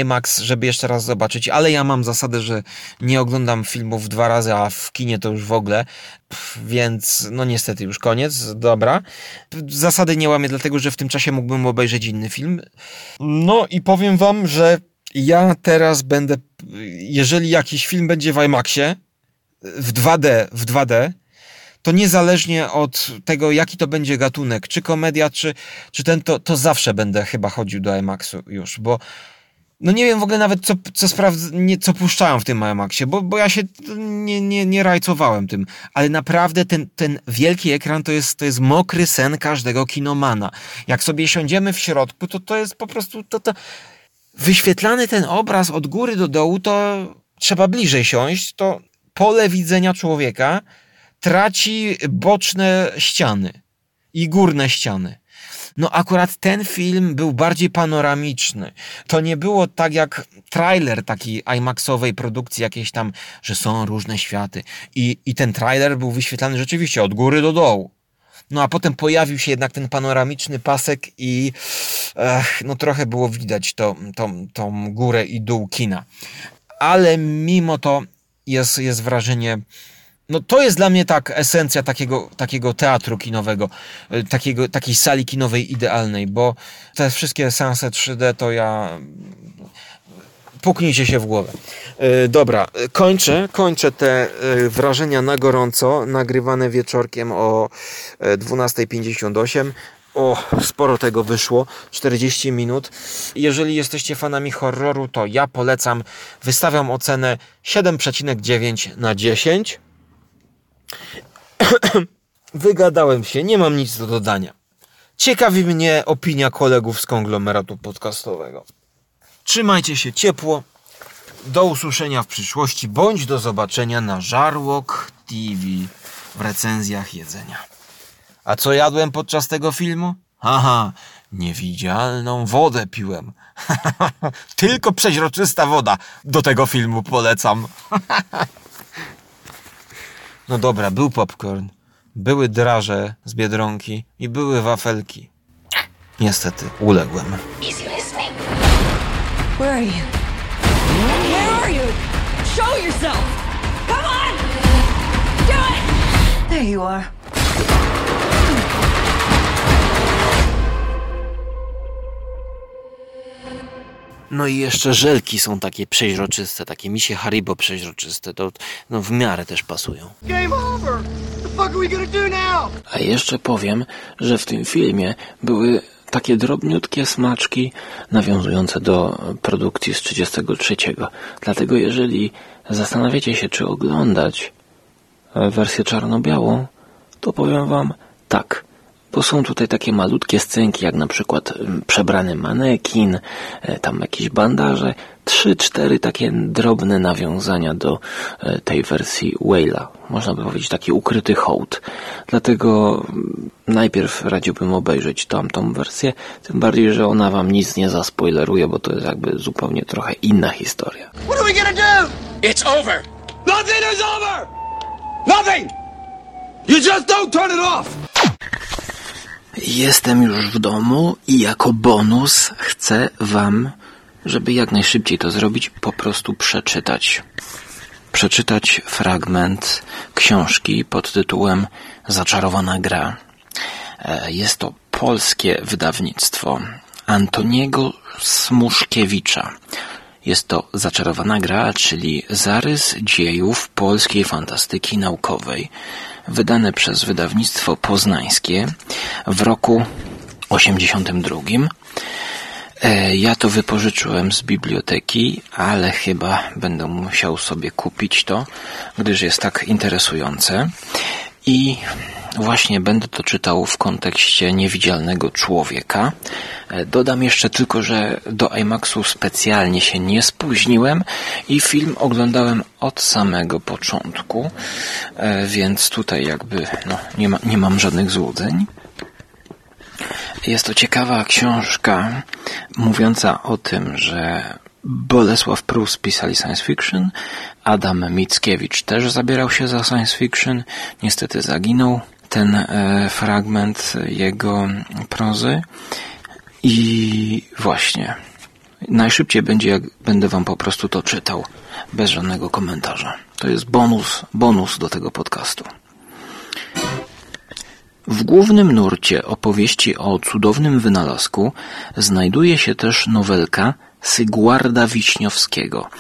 IMAX, żeby jeszcze raz zobaczyć, ale ja mam zasadę, że nie oglądam filmów dwa razy, a w kinie to już w ogóle, Pff, więc no niestety już koniec, dobra. Zasady nie łamię, dlatego że w tym czasie mógłbym obejrzeć inny film. No i powiem wam, że ja teraz będę, jeżeli jakiś film będzie w IMAXie, w 2D, w 2D, to niezależnie od tego, jaki to będzie gatunek, czy komedia, czy, czy ten, to, to zawsze będę chyba chodził do IMAXu już, bo no nie wiem w ogóle nawet, co, co, sprawdz- nie, co puszczałem w tym IMAXie, bo, bo ja się nie, nie, nie rajcowałem tym, ale naprawdę ten, ten wielki ekran to jest, to jest mokry sen każdego kinomana. Jak sobie siądziemy w środku, to to jest po prostu, to, to wyświetlany ten obraz od góry do dołu, to trzeba bliżej siąść, to pole widzenia człowieka traci boczne ściany i górne ściany. No akurat ten film był bardziej panoramiczny. To nie było tak jak trailer takiej IMAXowej produkcji jakiejś tam, że są różne światy. I, I ten trailer był wyświetlany rzeczywiście od góry do dołu. No a potem pojawił się jednak ten panoramiczny pasek i ech, no trochę było widać to, tą, tą górę i dół kina. Ale mimo to jest, jest wrażenie no to jest dla mnie tak esencja takiego, takiego teatru kinowego, y, takiego, takiej sali kinowej idealnej, bo te wszystkie seanse 3D to ja... Puknijcie się w głowę. Yy, dobra, kończę, kończę te yy, wrażenia na gorąco, nagrywane wieczorkiem o yy, 12.58. O, sporo tego wyszło, 40 minut. Jeżeli jesteście fanami horroru, to ja polecam, wystawiam ocenę 7,9 na 10. Wygadałem się, nie mam nic do dodania. Ciekawi mnie opinia kolegów z konglomeratu podcastowego. Trzymajcie się ciepło. Do usłyszenia w przyszłości, bądź do zobaczenia na Żarłok TV w recenzjach jedzenia. A co jadłem podczas tego filmu? Aha, niewidzialną wodę piłem. Tylko przeźroczysta woda do tego filmu polecam. No dobra, był popcorn, były draże z Biedronki i były wafelki. Niestety, uległem. Easy listening. Where are you? Where are you? Show yourself! Come on! Do it! There you are. No i jeszcze żelki są takie przeźroczyste, takie misie Haribo przeźroczyste, to no, w miarę też pasują. A jeszcze powiem, że w tym filmie były takie drobniutkie smaczki nawiązujące do produkcji z 33. Dlatego jeżeli zastanawiacie się, czy oglądać e, wersję czarno-białą, to powiem wam tak bo są tutaj takie malutkie scenki, jak na przykład przebrany manekin, e, tam jakieś bandaże, trzy, cztery takie drobne nawiązania do e, tej wersji Whale'a. Można by powiedzieć taki ukryty hołd. Dlatego mm, najpierw radziłbym obejrzeć tamtą wersję, tym bardziej, że ona wam nic nie zaspoileruje, bo to jest jakby zupełnie trochę inna historia. What are we gonna do? It's over. Nothing is over. Nothing. You just don't turn it off. Jestem już w domu i jako bonus chcę Wam, żeby jak najszybciej to zrobić, po prostu przeczytać. Przeczytać fragment książki pod tytułem Zaczarowana gra. E, jest to polskie wydawnictwo Antoniego Smuszkiewicza. Jest to zaczarowana gra, czyli zarys dziejów polskiej fantastyki naukowej wydane przez wydawnictwo poznańskie w roku 82. E, ja to wypożyczyłem z biblioteki, ale chyba będę musiał sobie kupić to, gdyż jest tak interesujące. I właśnie będę to czytał w kontekście niewidzialnego człowieka. E, dodam jeszcze tylko, że do IMAXu specjalnie się nie spóźniłem i film oglądałem od samego początku, e, więc tutaj jakby no, nie, ma, nie mam żadnych złudzeń. Jest to ciekawa książka mówiąca o tym, że Bolesław Prus pisali science fiction, Adam Mickiewicz też zabierał się za science fiction, niestety zaginął ten e, fragment jego prozy i właśnie najszybciej będzie jak będę wam po prostu to czytał bez żadnego komentarza. To jest bonus, bonus do tego podcastu. W głównym nurcie opowieści o cudownym wynalazku znajduje się też nowelka Sygwarda Wiśniowskiego,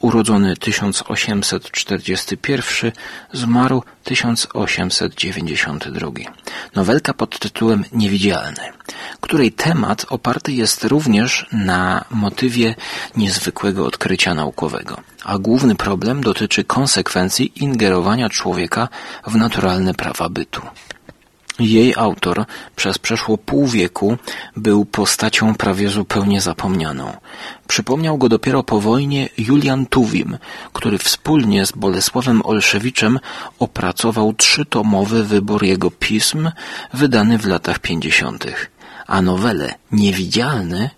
urodzony 1841, zmarł 1892. Nowelka pod tytułem Niewidzialny, której temat oparty jest również na motywie niezwykłego odkrycia naukowego, a główny problem dotyczy konsekwencji ingerowania człowieka w naturalne prawa bytu. Jej autor przez przeszło pół wieku był postacią prawie zupełnie zapomnianą. Przypomniał go dopiero po wojnie Julian Tuwim, który wspólnie z Bolesławem Olszewiczem opracował trzytomowy wybór jego pism, wydany w latach pięćdziesiątych. A nowelę Niewidzialny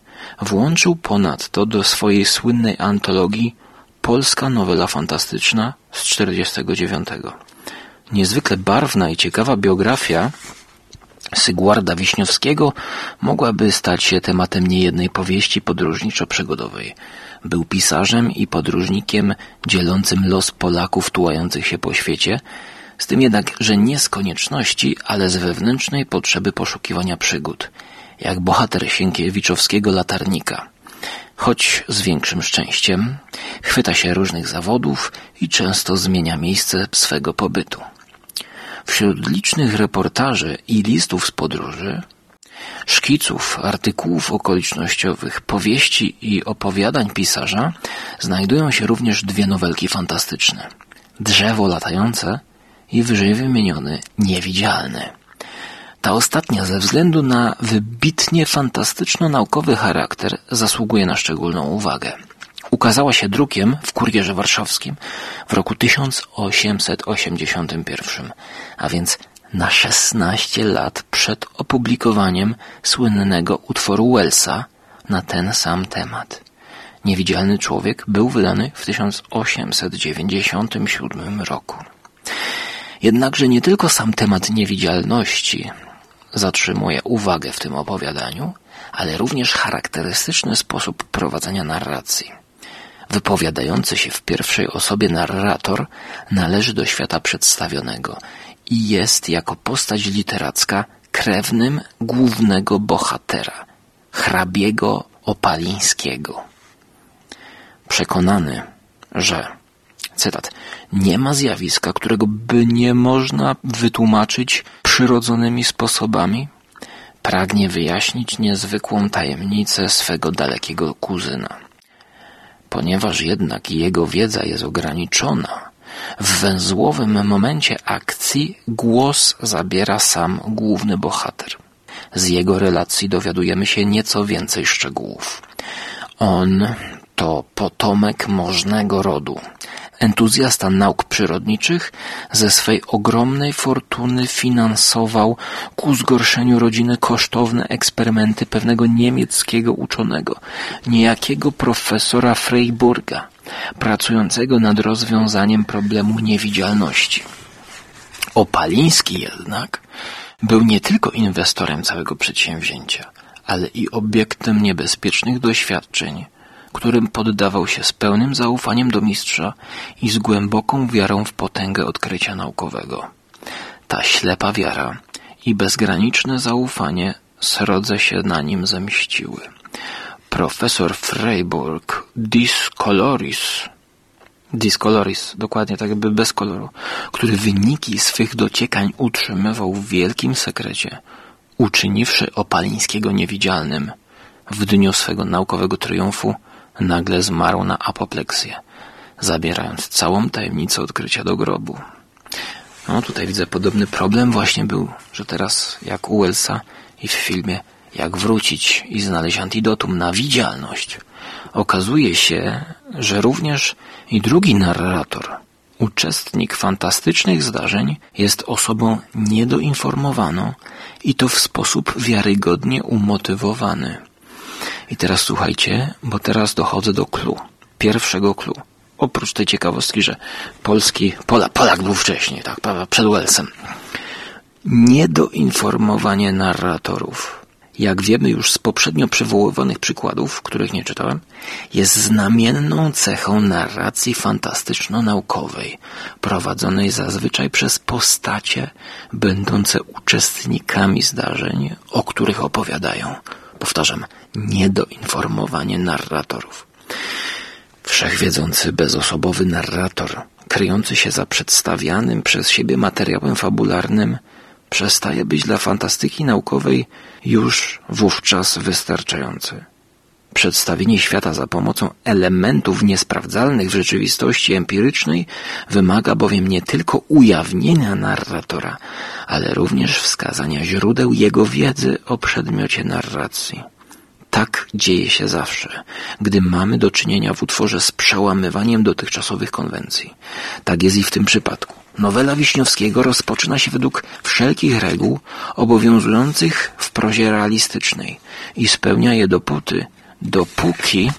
włączył ponadto do swojej słynnej antologii Polska nowela fantastyczna z 49 niezwykle barwna i ciekawa biografia Sygwarda Wiśniowskiego mogłaby stać się tematem niejednej powieści podróżniczo-przygodowej. Był pisarzem i podróżnikiem dzielącym los Polaków tułających się po świecie, z tym jednak, że nie z konieczności, ale z wewnętrznej potrzeby poszukiwania przygód, jak bohater Sienkiewiczowskiego latarnika. Choć z większym szczęściem, chwyta się różnych zawodów i często zmienia miejsce swego pobytu. Wśród licznych reportaży i listów z podróży, szkiców, artykułów okolicznościowych, powieści i opowiadań pisarza znajdują się również dwie nowelki fantastyczne. Drzewo latające i wyżej wymieniony Niewidzialny. Ta ostatnia ze względu na wybitnie fantastyczno-naukowy charakter zasługuje na szczególną uwagę ukazała się drukiem w Kurierze Warszawskim w roku 1881, a więc na 16 lat przed opublikowaniem słynnego utworu Wellsa na ten sam temat. Niewidzialny człowiek był wydany w 1897 roku. Jednakże nie tylko sam temat niewidzialności zatrzymuje uwagę w tym opowiadaniu, ale również charakterystyczny sposób prowadzenia narracji. Wypowiadający się w pierwszej osobie narrator należy do świata przedstawionego i jest jako postać literacka krewnym głównego bohatera, hrabiego Opalińskiego. Przekonany, że cytat, nie ma zjawiska, którego by nie można wytłumaczyć przyrodzonymi sposobami, pragnie wyjaśnić niezwykłą tajemnicę swego dalekiego kuzyna. Ponieważ jednak jego wiedza jest ograniczona, w węzłowym momencie akcji głos zabiera sam główny bohater. Z jego relacji dowiadujemy się nieco więcej szczegółów. On to potomek możnego rodu, entuzjasta nauk przyrodniczych, ze swej ogromnej fortuny finansował ku zgorszeniu rodziny kosztowne eksperymenty pewnego niemieckiego uczonego, niejakiego profesora Freiburga, pracującego nad rozwiązaniem problemu niewidzialności. Opaliński jednak był nie tylko inwestorem całego przedsięwzięcia, ale i obiektem niebezpiecznych doświadczeń, którym poddawał się z pełnym zaufaniem do mistrza i z głęboką wiarą w potęgę odkrycia naukowego. Ta ślepa wiara i bezgraniczne zaufanie srodze się na nim zemściły. Profesor Freiburg Discoloris Discoloris, dokładnie tak jakby bez koloru, który wyniki swych dociekań utrzymywał w wielkim sekrecie, uczyniwszy Opalińskiego niewidzialnym, w dniu swego naukowego triumfu nagle zmarł na apopleksję, zabierając całą tajemnicę odkrycia do grobu. No tutaj widzę podobny problem właśnie był, że teraz jak u Wellsa i w filmie jak wrócić i znaleźć antidotum na widzialność. Okazuje się, że również i drugi narrator, Uczestnik fantastycznych zdarzeń jest osobą niedoinformowaną i to w sposób wiarygodnie umotywowany. I teraz słuchajcie, bo teraz dochodzę do clue, pierwszego clue. Oprócz tej ciekawostki, że polski, Pola, Polak był wcześniej, tak, przed Wellsem. Niedoinformowanie narratorów. Jak wiemy już z poprzednio przywoływanych przykładów, których nie czytałem, jest znamienną cechą narracji fantastyczno-naukowej, prowadzonej zazwyczaj przez postacie będące uczestnikami zdarzeń, o których opowiadają. Powtarzam, niedoinformowanie narratorów. Wszechwiedzący, bezosobowy narrator, kryjący się za przedstawianym przez siebie materiałem fabularnym, przestaje być dla fantastyki naukowej już wówczas wystarczający. Przedstawienie świata za pomocą elementów niesprawdzalnych w rzeczywistości empirycznej wymaga bowiem nie tylko ujawnienia narratora, ale również wskazania źródeł jego wiedzy o przedmiocie narracji. Tak dzieje się zawsze, gdy mamy do czynienia w utworze z przełamywaniem dotychczasowych konwencji. Tak jest i w tym przypadku. Nowela Wiśniowskiego rozpoczyna się według wszelkich reguł obowiązujących w prozie realistycznej i spełnia je dopóty, dopóki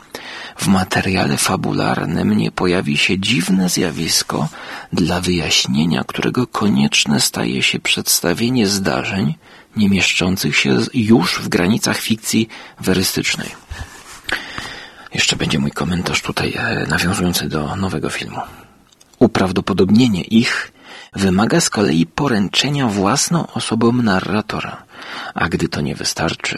w materiale fabularnym nie pojawi się dziwne zjawisko, dla wyjaśnienia którego konieczne staje się przedstawienie zdarzeń nie mieszczących się już w granicach fikcji werystycznej. Jeszcze będzie mój komentarz tutaj e, nawiązujący do nowego filmu. Uprawdopodobnienie ich wymaga z kolei poręczenia własną osobą narratora, a gdy to nie wystarczy,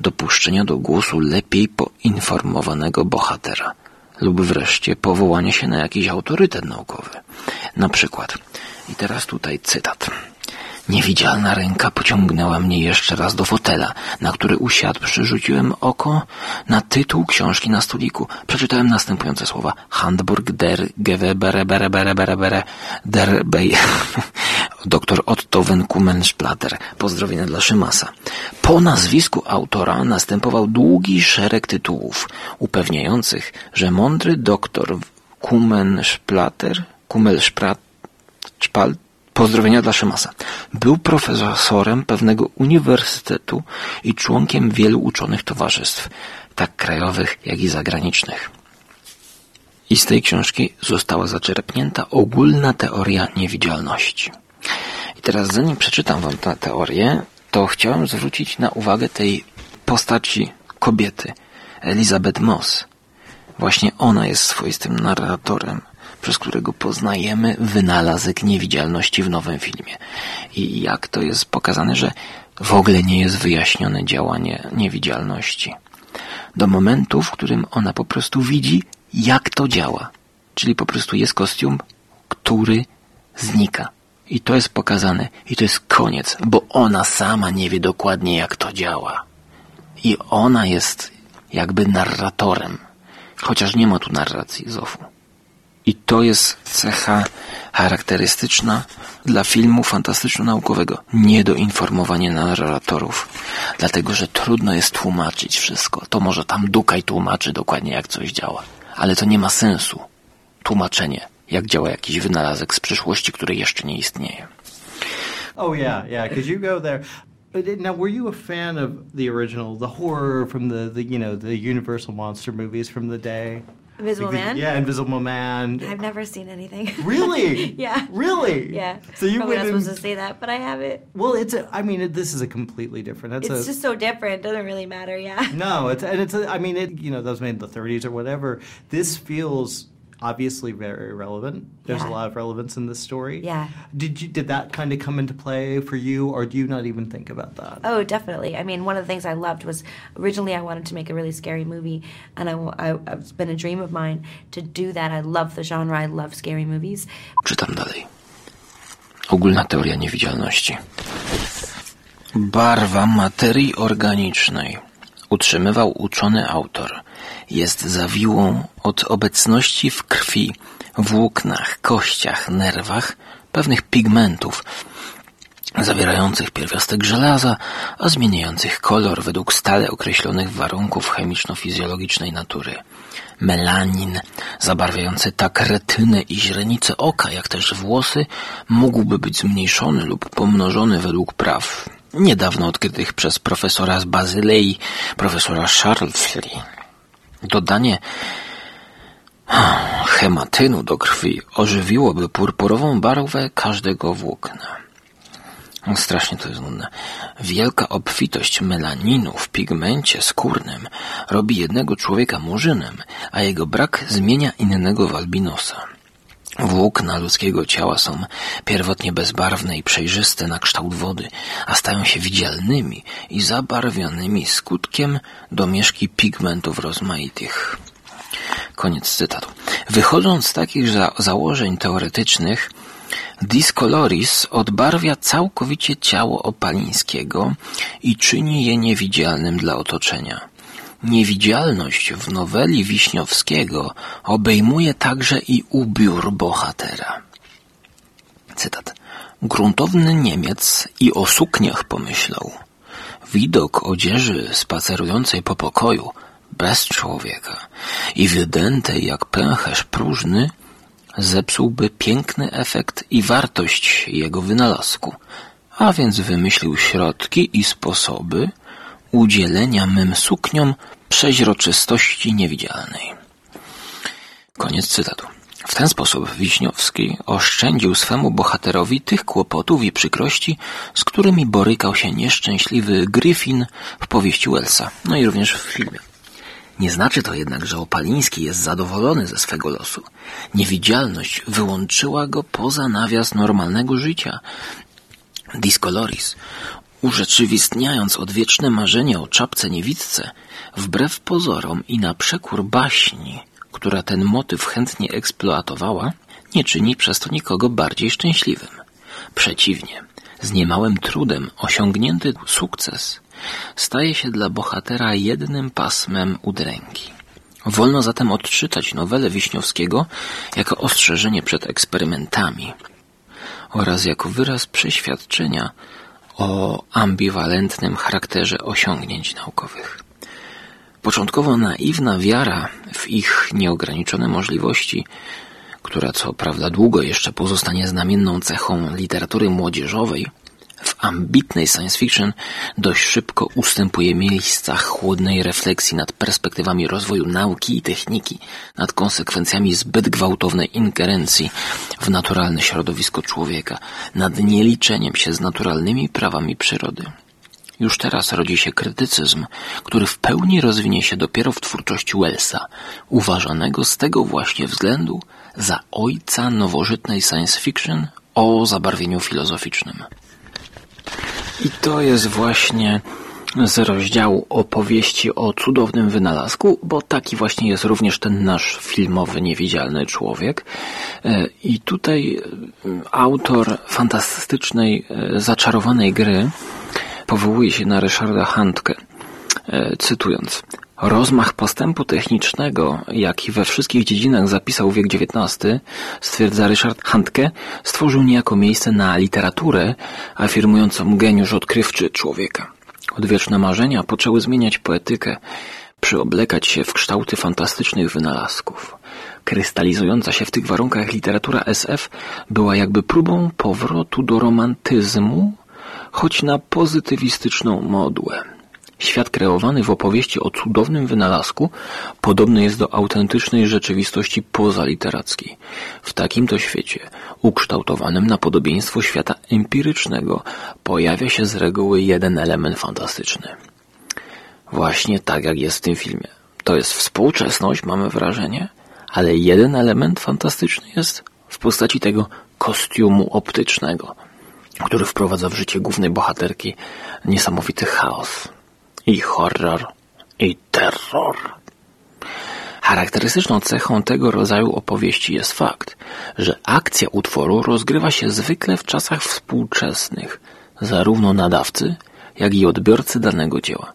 dopuszczenia do głosu lepiej poinformowanego bohatera lub wreszcie powołania się na jakiś autorytet naukowy. Na przykład, i teraz tutaj cytat. Niewidzialna ręka pociągnęła mnie jeszcze raz do fotela, na który usiadłszy rzuciłem oko na tytuł książki na stoliku. Przeczytałem następujące słowa. Handburg der Gewebere bere bere bere bere der Bey. Dr Otto Wenkumensplatter. Pozdrowienia dla Szymasa. Po nazwisku autora następował długi szereg tytułów, upewniających, że mądry doktor Kumensplatter, Kumelsprat, Pozdrowienia dla Szymasa. Był profesorem pewnego uniwersytetu i członkiem wielu uczonych towarzystw, tak krajowych, jak i zagranicznych. I z tej książki została zaczerpnięta ogólna teoria niewidzialności. I teraz zanim przeczytam wam tę teorię, to chciałem zwrócić na uwagę tej postaci kobiety, Elizabeth Moss. Właśnie ona jest swoistym narratorem przez którego poznajemy wynalazek niewidzialności w nowym filmie. I jak to jest pokazane, że w ogóle nie jest wyjaśnione działanie niewidzialności. Do momentu, w którym ona po prostu widzi, jak to działa. Czyli po prostu jest kostium, który znika. I to jest pokazane. I to jest koniec, bo ona sama nie wie dokładnie, jak to działa. I ona jest jakby narratorem. Chociaż nie ma tu narracji Zofu. I to jest cecha charakterystyczna dla filmu fantastyczno-naukowego. Niedoinformowanie narratorów. Dlatego, że trudno jest tłumaczyć wszystko. To może tam Dukaj tłumaczy dokładnie, jak coś działa. Ale to nie ma sensu. Tłumaczenie, jak działa jakiś wynalazek z przyszłości, który jeszcze nie istnieje. Oh yeah, yeah, because you go there. Now, were you a fan of the original, the horror from the, the you know the Universal monster movies from the day? Invisible Like the- Man? Yeah, Invisible Man. I've never seen anything. Really? yeah. Really? Yeah. So you Probably went not in- supposed to say that, but I have it. Well, it's a. I mean, it, this is a completely different. It's, It's a, just so different. Doesn't really matter. Yeah. no. It's and it's. A, I mean, it. You know, that was made in the 30s or whatever. This feels obviously very relevant. There's a Yeah. lot of relevance in this story. Yeah. Did you did that kind of come into play for you, or do you not even think about that? Oh, definitely. I mean, one of the things I loved was originally I wanted to make a really scary movie, and I, I, it's been a dream of mine to do that. I love the genre. I love scary movies. Czytam dalej. Ogólna teoria niewidzialności. Barwa materii organicznej, utrzymywał uczony autor, jest zawiłą od obecności w krwi, włóknach, kościach, nerwach pewnych pigmentów, zawierających pierwiastek żelaza, a zmieniających kolor według stale określonych warunków chemiczno-fizjologicznej natury. Melanin, zabarwiający tak retynę i źrenice oka, jak też włosy, mógłby być zmniejszony lub pomnożony według praw niedawno odkrytych przez profesora z Bazylei, profesora Charlesfree. Dodanie hematynu do krwi ożywiłoby purpurową barwę każdego włókna. Strasznie to jest nudne. Wielka obfitość melaninu w pigmencie skórnym robi jednego człowieka murzynem, a jego brak zmienia innego w albinosa. Włókna ludzkiego ciała są pierwotnie bezbarwne i przejrzyste na kształt wody, a stają się widzialnymi i zabarwionymi skutkiem domieszki pigmentów rozmaitych. Koniec cytatu. Wychodząc z takich za założeń teoretycznych, Discoloris odbarwia całkowicie ciało Opalińskiego i czyni je niewidzialnym dla otoczenia. Niewidzialność w noweli Wiśniowskiego obejmuje także i ubiór bohatera. Cytat. Gruntowny Niemiec i o sukniach pomyślał. Widok odzieży spacerującej po pokoju bez człowieka i wydętej jak pęcherz próżny zepsułby piękny efekt i wartość jego wynalazku, a więc wymyślił środki i sposoby udzielenia mym sukniom przeźroczystości niewidzialnej. Koniec cytatu. W ten sposób Wiśniowski oszczędził swemu bohaterowi tych kłopotów i przykrości, z którymi borykał się nieszczęśliwy Griffin w powieści Wellsa, no i również w filmie. Nie znaczy to jednak, że Opaliński jest zadowolony ze swego losu. Niewidzialność wyłączyła go poza nawias normalnego życia. Discoloris, urzeczywistniając odwieczne marzenie o czapce niewidce, wbrew pozorom i na przekór baśni, która ten motyw chętnie eksploatowała, nie czyni przez to nikogo bardziej szczęśliwym. Przeciwnie, z niemałym trudem osiągnięty sukces staje się dla bohatera jednym pasmem udręki. Wolno zatem odczytać nowelę Wiśniowskiego jako ostrzeżenie przed eksperymentami oraz jako wyraz przeświadczenia o ambiwalentnym charakterze osiągnięć naukowych. Początkowo naiwna wiara w ich nieograniczone możliwości, która co prawda długo jeszcze pozostanie znamienną cechą literatury młodzieżowej, w ambitnej science fiction dość szybko ustępuje miejsca chłodnej refleksji nad perspektywami rozwoju nauki i techniki, nad konsekwencjami zbyt gwałtownej ingerencji w naturalne środowisko człowieka, nad nieliczeniem się z naturalnymi prawami przyrody. Już teraz rodzi się krytycyzm, który w pełni rozwinie się dopiero w twórczości Wellsa, uważanego z tego właśnie względu za ojca nowożytnej science fiction o zabarwieniu filozoficznym. I to jest właśnie z rozdziału opowieści o cudownym wynalazku, bo taki właśnie jest również ten nasz filmowy niewidzialny człowiek. E, I tutaj e, autor fantastycznej, e, zaczarowanej gry powołuje się na Ryszarda Handkę, cytując. Rozmach postępu technicznego, jaki we wszystkich dziedzinach zapisał wiek XIX, stwierdza Ryszard Handke, stworzył niejako miejsce na literaturę afirmującą geniusz odkrywczy człowieka. Odwieczne marzenia poczęły zmieniać poetykę, przyoblekać się w kształty fantastycznych wynalazków. Krystalizująca się w tych warunkach literatura SF była jakby próbą powrotu do romantyzmu, choć na pozytywistyczną modłę. Świat kreowany w opowieści o cudownym wynalazku podobny jest do autentycznej rzeczywistości pozaliterackiej. W takim to świecie, ukształtowanym na podobieństwo świata empirycznego, pojawia się z reguły jeden element fantastyczny. Właśnie tak jak jest w tym filmie. To jest współczesność, mamy wrażenie, ale jeden element fantastyczny jest w postaci tego kostiumu optycznego, który wprowadza w życie głównej bohaterki niesamowity chaos i horror, i terror. Charakterystyczną cechą tego rodzaju opowieści jest fakt, że akcja utworu rozgrywa się zwykle w czasach współczesnych, zarówno nadawcy, jak i odbiorcy danego dzieła.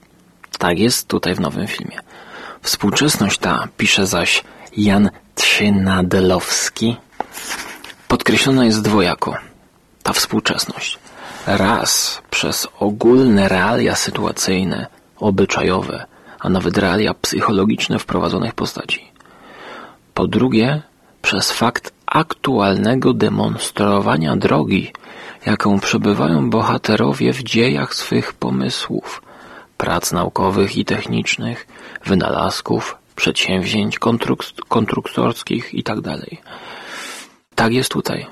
Tak jest tutaj w nowym filmie. Współczesność ta, pisze zaś Jan Trzynadelowski, podkreślona jest dwojako. Ta współczesność. Raz przez ogólne realia sytuacyjne, obyczajowe, a nawet realia psychologiczne wprowadzonych postaci. Po drugie, przez fakt aktualnego demonstrowania drogi, jaką przebywają bohaterowie w dziejach swych pomysłów, prac naukowych i technicznych, wynalazków, przedsięwzięć konstruktorskich itd. Tak jest tutaj.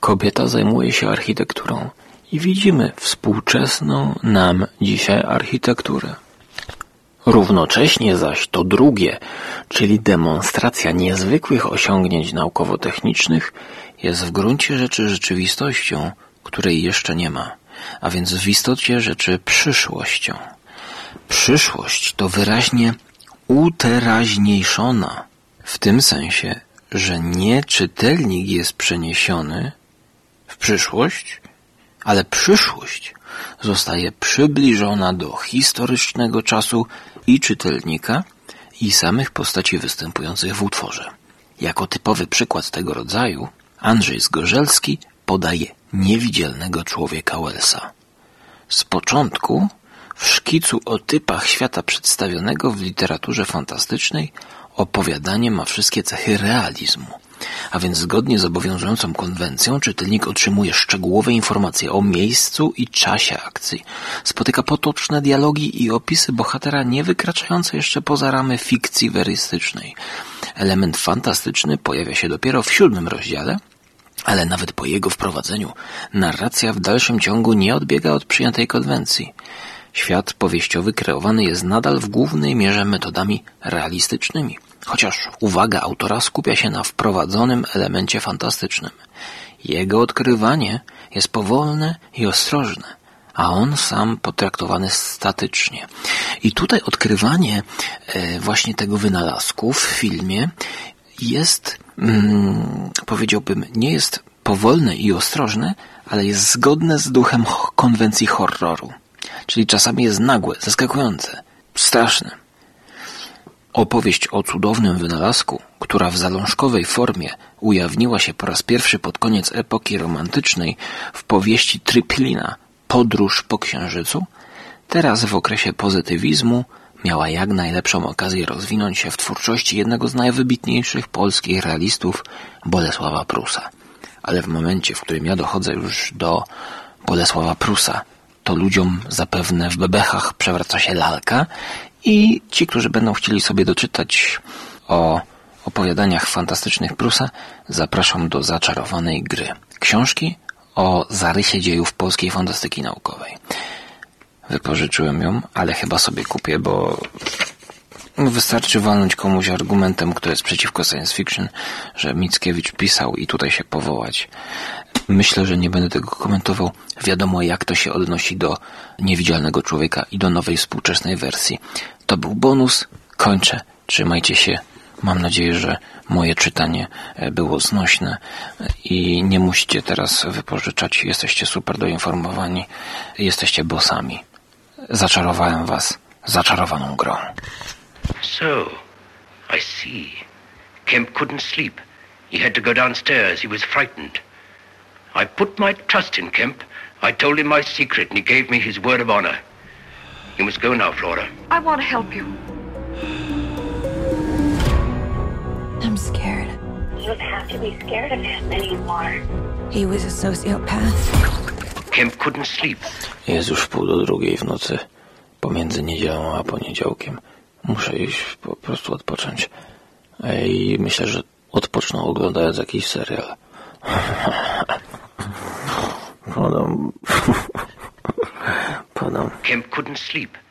Kobieta zajmuje się architekturą i widzimy współczesną nam dzisiaj architekturę. Równocześnie zaś to drugie, czyli demonstracja niezwykłych osiągnięć naukowo-technicznych, jest w gruncie rzeczy rzeczywistością, której jeszcze nie ma, a więc w istocie rzeczy przyszłością. Przyszłość to wyraźnie uteraźniejszona, w tym sensie, że nie czytelnik jest przeniesiony w przyszłość, ale przyszłość zostaje przybliżona do historycznego czasu i czytelnika i samych postaci występujących w utworze. Jako typowy przykład tego rodzaju Andrzej Zgorzelski podaje niewidzialnego człowieka Wellsa. Z początku w szkicu o typach świata przedstawionego w literaturze fantastycznej opowiadanie ma wszystkie cechy realizmu, a więc zgodnie z obowiązującą konwencją czytelnik otrzymuje szczegółowe informacje o miejscu i czasie akcji. Spotyka potoczne dialogi i opisy bohatera nie wykraczające jeszcze poza ramy fikcji werystycznej. Element fantastyczny pojawia się dopiero w siódmym rozdziale, ale nawet po jego wprowadzeniu narracja w dalszym ciągu nie odbiega od przyjętej konwencji. Świat powieściowy kreowany jest nadal w głównej mierze metodami realistycznymi, chociaż uwaga autora skupia się na wprowadzonym elemencie fantastycznym. Jego odkrywanie jest powolne i ostrożne, a on sam potraktowany statycznie. I tutaj odkrywanie e, właśnie tego wynalazku w filmie jest, mm, powiedziałbym, nie jest powolne i ostrożne, ale jest zgodne z duchem konwencji horroru. Czyli czasami jest nagłe, zaskakujące, straszne. Opowieść o cudownym wynalazku, która w zalążkowej formie ujawniła się po raz pierwszy pod koniec epoki romantycznej w powieści Triplina Podróż po Księżycu, teraz w okresie pozytywizmu miała jak najlepszą okazję rozwinąć się w twórczości jednego z najwybitniejszych polskich realistów, Bolesława Prusa. Ale w momencie, w którym ja dochodzę już do Bolesława Prusa, to ludziom zapewne w bebechach przewraca się lalka i ci, którzy będą chcieli sobie doczytać o opowiadaniach fantastycznych Prusa, zapraszam do zaczarowanej gry. Książki o zarysie dziejów polskiej fantastyki naukowej. Wypożyczyłem ją, ale chyba sobie kupię, bo wystarczy walnąć komuś argumentem, kto jest przeciwko science fiction, że Mickiewicz pisał i tutaj się powołać. Myślę, że nie będę tego komentował. Wiadomo, jak to się odnosi do niewidzialnego człowieka i do nowej współczesnej wersji. To był bonus. Kończę. Trzymajcie się. Mam nadzieję, że moje czytanie było znośne i nie musicie teraz wypożyczać. Jesteście super doinformowani. Jesteście bossami. Zaczarowałem was zaczarowaną grą. So, I see. Kemp couldn't sleep. He had to go downstairs. He was frightened. I put my trust in Kemp. I told him my secret, and he gave me his word of honor. You must go now, Flora. I want to help you. I'm scared. You don't have to be scared of him anymore. He was a sociopath. Kemp couldn't sleep. Jest już pół do drugiej w nocy, pomiędzy niedzielą a poniedziałkiem. Muszę iść po prostu odpocząć. I myślę, że odpocznę oglądając jakiś serial. Podam. Podam. Kemp couldn't sleep.